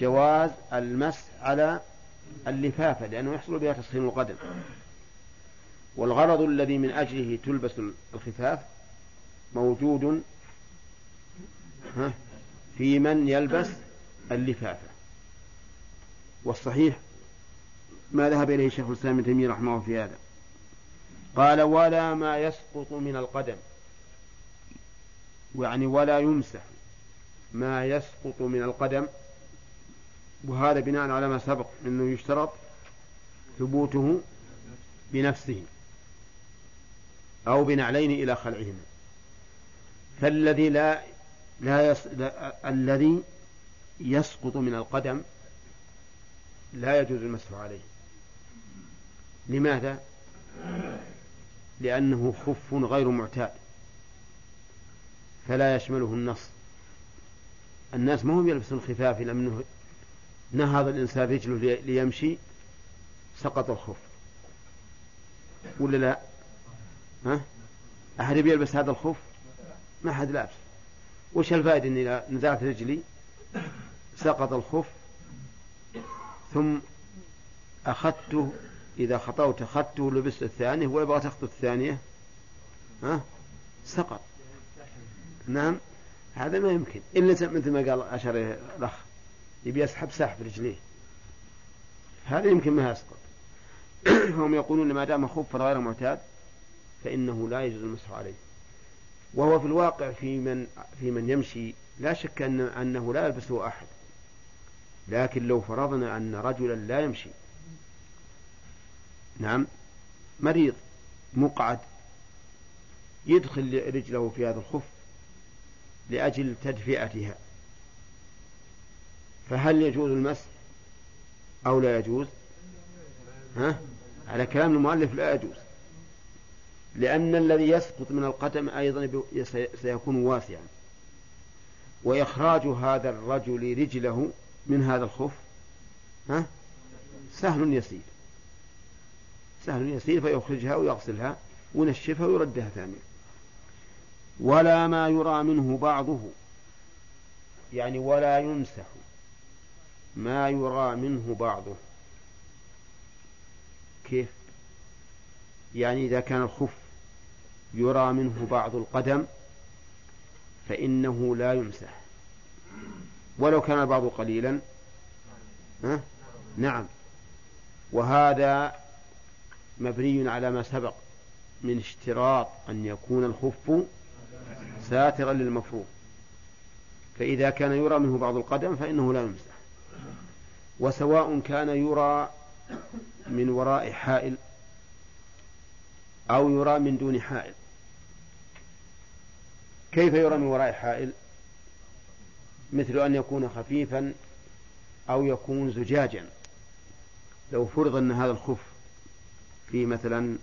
جواز المسح على اللفافة لأنه يحصل بها تسخين القدم. والغرض الذي من أجله تلبس الخفاف موجود في من يلبس اللفافة. والصحيح ما ذهب إليه شيخ الإسلام ابن تيمية رحمه الله في هذا. قال ولا ما يسقط من القدم. يعني ولا يمسح ما يسقط من القدم. وهذا بناء على ما سبق أنه يشترط ثبوته بنفسه أو بنعلين إلى خلعهما فالذي لا لا, يس... لا الذي يسقط من القدم لا يجوز المسح عليه. لماذا؟ لأنه خف غير معتاد. فلا يشمله النص. الناس ما هم يلبسون الخفاف لأنه نهض الإنسان رجله ليمشي سقط الخف. ولا لا؟ ها؟ أحد يلبس هذا الخف؟ ما حد لابس. وش الفائدة إذا نزعت رجلي سقط الخف ثم أخذته إذا خطوت أخذته لبست الثانية ويبغى تخطو الثانية ها؟ سقط. نعم؟ هذا ما يمكن. إلا مثل ما قال أشر الأخ يبي يسحب سحب رجليه. هذا يمكن ما يسقط. فهم يقولون ما دام خفا غير معتاد فإنه لا يجوز المسح عليه. وهو في الواقع في من في من يمشي لا شك أن أنه لا يلبسه أحد. لكن لو فرضنا أن رجلا لا يمشي نعم. مريض مقعد يدخل رجله في هذا الخف لأجل تدفئتها. فهل يجوز المسح أو لا يجوز؟ ها؟ على كلام المؤلف لا يجوز. لأن الذي يسقط من القدم أيضا سيكون واسعا. وإخراج هذا الرجل رجله من هذا الخف ها؟ سهل يسير. سهل يسير فيخرجها ويغسلها وينشفها ويردها ثانية ولا ما يرى منه بعضه يعني ولا يمسح ما يرى منه بعضه. كيف؟ يعني إذا كان الخف يرى منه بعض القدم فإنه لا يمسح. ولو كان البعض قليلا؟ نعم. وهذا مبني على ما سبق من اشتراط أن يكون الخف ساترا للمفروض. فإذا كان يرى منه بعض القدم فإنه لا يمسح. وسواء كان يرى من وراء حائل أو يرى من دون حائل. كيف يرى من وراء حائل؟ مثل أن يكون خفيفا أو يكون زجاجا. لو فرض أن هذا الخف في مثلا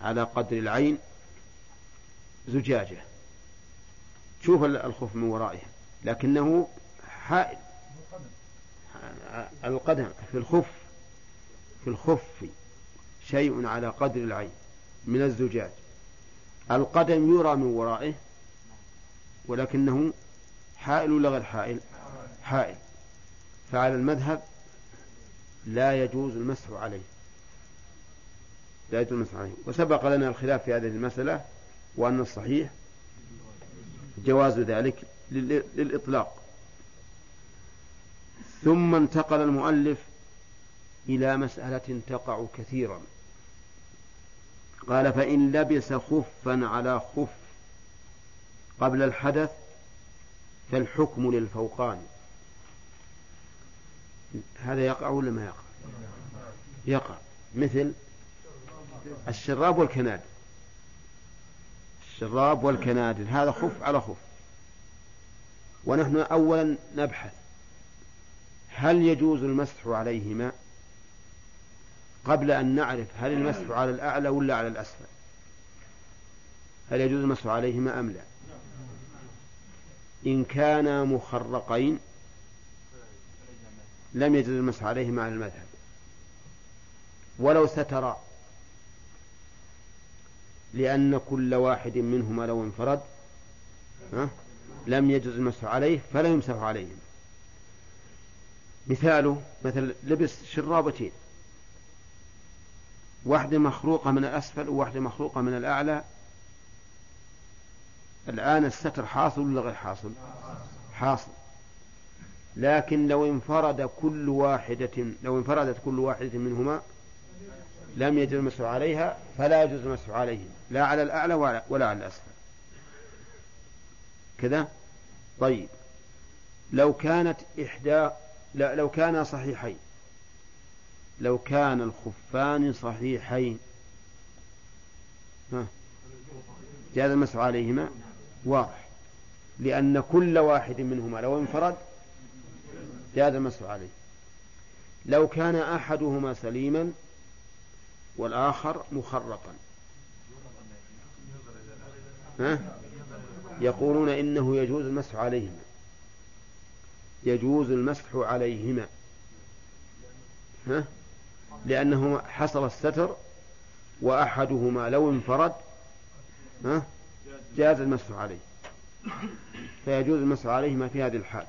على قدر العين زجاجة. شوف الخف من ورائه لكنه حائل. القدم في الخف في الخف شيء على قدر العين من الزجاج. القدم يرى من ورائه ولكنه حائل ولا غير حائل؟ حائل. فعلى المذهب لا يجوز المسح عليه. لا يجوز عليه وسبق لنا الخلاف في هذه المسألة وأن الصحيح جواز ذلك للإطلاق. ثم انتقل المؤلف إلى مسألة تقع كثيرا. قال فإن لبس خفا على خف قبل الحدث فالحكم للفوقان. هذا يقع ولا ما يقع؟ يقع. مثل الشراب والكنادر. الشراب والكنادر هذا خف على خف. ونحن أولا نبحث هل يجوز المسح عليهما؟ قبل أن نعرف هل المسح على الأعلى ولا على الأسفل. هل يجوز المسح عليهما أم لا؟ إن كانا مخرقين لم يجوز المسح عليهما على المذهب. ولو سترا لأن كل واحد منهما لو انفرد لم يجوز المسح عليه فلا يمسح عليهم مثاله مثل لبس شرابتين. واحدة مخروقة من الأسفل وواحدة مخروقة من الأعلى. الآن الستر حاصل ولا غير حاصل؟ حاصل. لكن لو انفرد كل واحدة لو انفردت كل واحدة منهما لم يجوز المسح عليها فلا يجوز المسح عليهم لا على الأعلى ولا على الأسفل. كذا؟ طيب. لو كانت إحدى لا لو كانا صحيحين. لو كان الخفان صحيحين. ها؟ جاز المسح عليهما؟ واضح. لأن كل واحد منهما لو انفرد جاز المسح عليه. لو كان أحدهما سليما والآخر مخرقا ها؟ يقولون إنه يجوز المسح عليهما يجوز المسح عليهما ها؟ لأنه حصل الستر وأحدهما لو انفرد ها؟ جاز المسح عليه فيجوز المسح عليهما في هذه الحال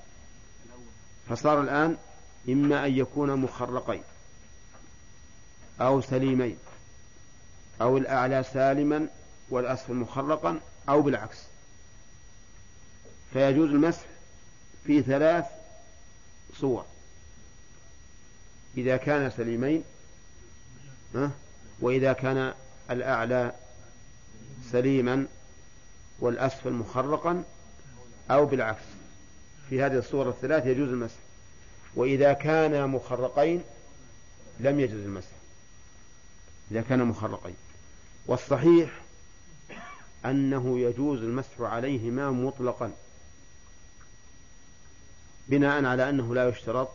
فصار الآن إما أن يكون مخرقين أو سليمين أو الأعلى سالما والأسفل مخرقا أو بالعكس. فيجوز المسح في ثلاث صور. إذا كان سليمين وإذا كان الأعلى سليما والأسفل مخرقا أو بالعكس. في هذه الصور الثلاث يجوز المسح. وإذا كان مخرقين لم يجوز المسح. إذا كان مخرقين. والصحيح أنه يجوز المسح عليهما مطلقا بناء على أنه لا يشترط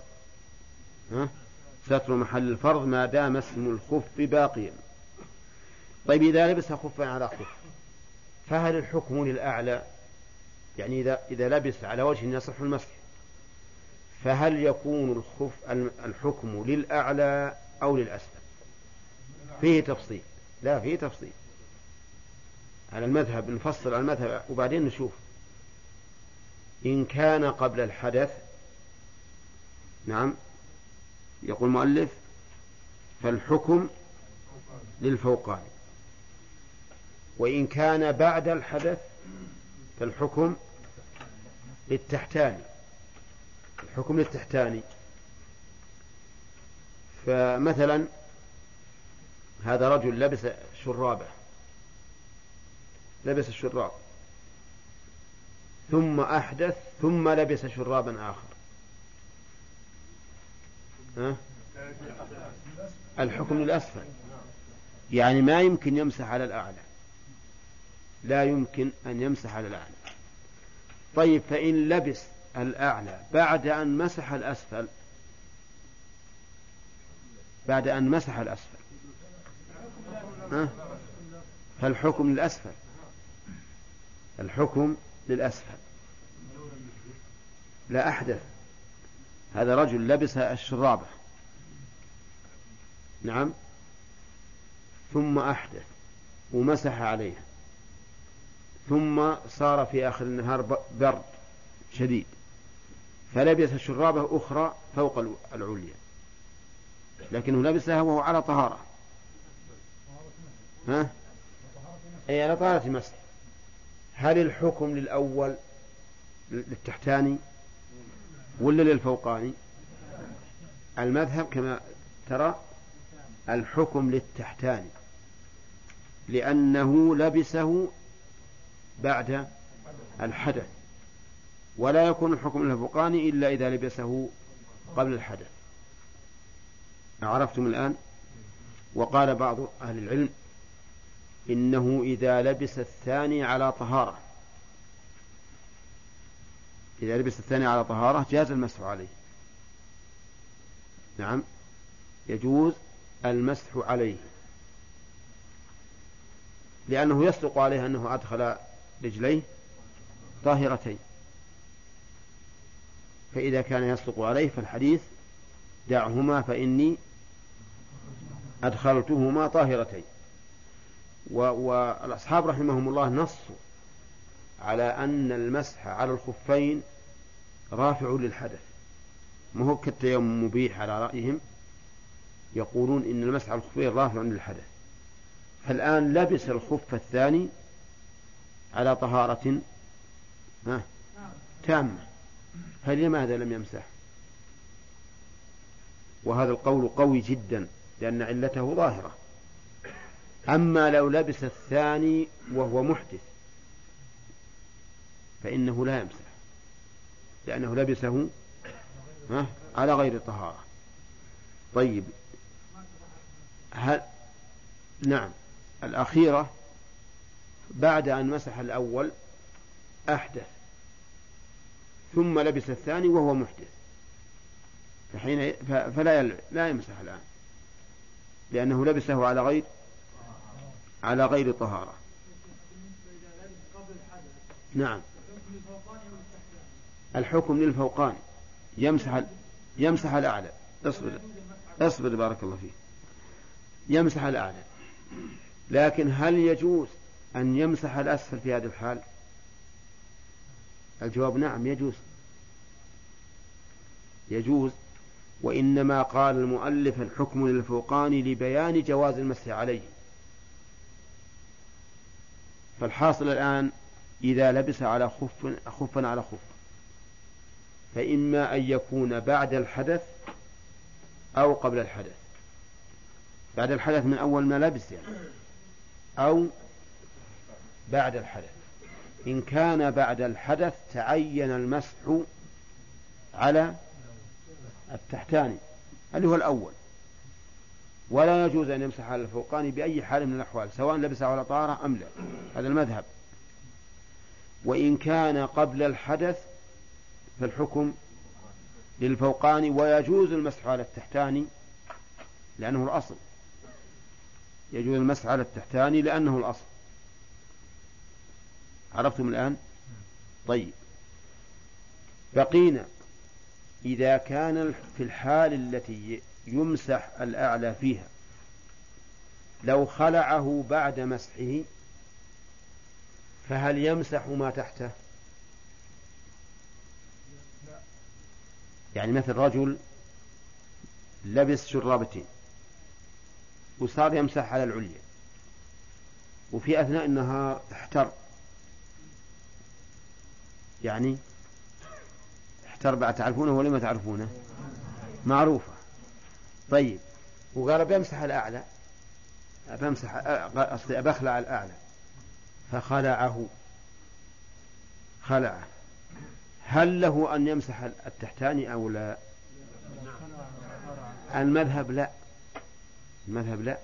ستر محل الفرض ما دام اسم الخف باقيا. طيب إذا لبس خفا على خف فهل الحكم للأعلى؟ يعني إذا إذا لبس على وجه يصح المسح فهل يكون الخف الحكم للأعلى أو للأسفل؟ فيه تفصيل لا فيه تفصيل. على المذهب نفصل على المذهب وبعدين نشوف. إن كان قبل الحدث نعم يقول المؤلف فالحكم للفوقاني وإن كان بعد الحدث فالحكم للتحتاني. الحكم للتحتاني. فمثلا هذا رجل لبس شرابه. لبس الشراب. ثم أحدث ثم لبس شرابا آخر. ها؟ الحكم للأسفل يعني ما يمكن يمسح على الأعلى. لا يمكن أن يمسح على الأعلى. طيب فإن لبس الأعلى بعد أن مسح الأسفل بعد أن مسح الأسفل ها؟ فالحكم للأسفل. الحكم للأسفل. لا أحدث. هذا رجل لبس الشرابة. نعم. ثم أحدث ومسح عليها. ثم صار في آخر النهار برد شديد. فلبس شرابة أخرى فوق العليا. لكنه لبسها وهو على طهارة. ها؟ أي على طهارة مسح هل الحكم للأول للتحتاني ولا للفوقاني؟ المذهب كما ترى الحكم للتحتاني لأنه لبسه بعد الحدث ولا يكون الحكم للفوقاني إلا إذا لبسه قبل الحدث. عرفتم الآن؟ وقال بعض أهل العلم إنه إذا لبس الثاني على طهارة. إذا لبس الثاني على طهارة جاز المسح عليه. نعم. يجوز المسح عليه. لأنه يصدق عليه أنه أدخل رجليه طاهرتين. فإذا كان يصدق عليه فالحديث دعهما فإني أدخلتهما طاهرتين. والأصحاب رحمهم الله نصوا على أن المسح على الخفين رافع للحدث. ما هو كالتيمم مبيح على رأيهم يقولون إن المسح على الخفين رافع للحدث. فالآن لبس الخف الثاني على طهارة تامة. فلماذا لم يمسح؟ وهذا القول قوي جدا لأن علته ظاهرة. أما لو لبس الثاني وهو محدث فإنه لا يمسح لأنه لبسه على غير طهارة. طيب هل نعم الأخيرة بعد أن مسح الأول أحدث ثم لبس الثاني وهو محدث فحين فلا لا يمسح الآن لأنه لبسه على غير على غير طهارة. نعم. الحكم للفوقان. يمسح يمسح الأعلى. اصبر. اصبر بارك الله فيك. يمسح الأعلى. لكن هل يجوز أن يمسح الأسفل في هذه الحال؟ الجواب نعم يجوز. يجوز. وإنما قال المؤلف الحكم للفوقان لبيان جواز المسح عليه. فالحاصل الآن إذا لبس على خف خفا على خف. فإما أن يكون بعد الحدث أو قبل الحدث. بعد الحدث من أول ما لبس يعني. أو بعد الحدث. إن كان بعد الحدث تعين المسح على التحتاني اللي هو الأول. ولا يجوز أن يمسح على الفوقاني بأي حال من الأحوال سواء لبسه على طهارة أم لا. هذا المذهب. وإن كان قبل الحدث فالحكم للفوقاني ويجوز المسح على التحتاني لأنه الأصل. يجوز المسح على التحتاني لأنه الأصل. عرفتم الآن؟ طيب. بقينا. إذا كان في الحال التي يمسح الأعلى فيها. لو خلعه بعد مسحه فهل يمسح ما تحته؟ يعني مثل رجل لبس شرابتين وصار يمسح على العليا وفي أثناء النهار احتر. يعني احتر بعد تعرفونه ولا ما تعرفونه؟ معروفة. طيب. وقال بيمسح الأعلى. بمسح قصدي بخلع الأعلى. فخلعه. خلعه. هل له أن يمسح التحتاني أو لا؟ المذهب لا. المذهب لا.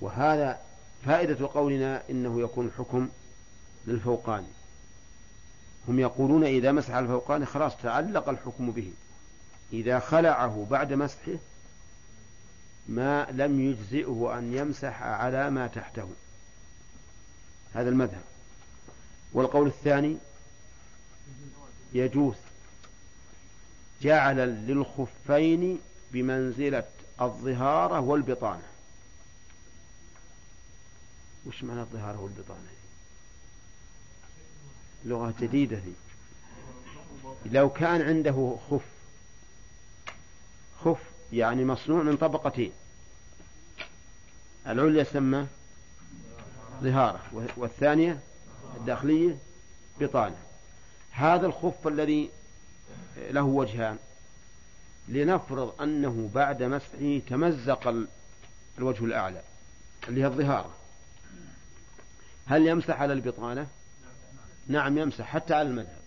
وهذا فائدة قولنا إنه يكون الحكم للفوقاني هم يقولون إذا مسح الفوقاني خلاص تعلق الحكم به. إذا خلعه بعد مسحه ما لم يجزئه أن يمسح على ما تحته. هذا المذهب. والقول الثاني يجوز جعل للخفين بمنزلة الظهارة والبطانة. وش معنى الظهارة والبطانة؟ لغة جديدة لو كان عنده خف خف يعني مصنوع من طبقتين. العليا سمى ظهارة والثانية الداخلية بطانة. هذا الخف الذي له وجهان. لنفرض أنه بعد مسحه تمزق الوجه الأعلى اللي هي الظهارة. هل يمسح على البطانة؟ نعم يمسح حتى على المذهب.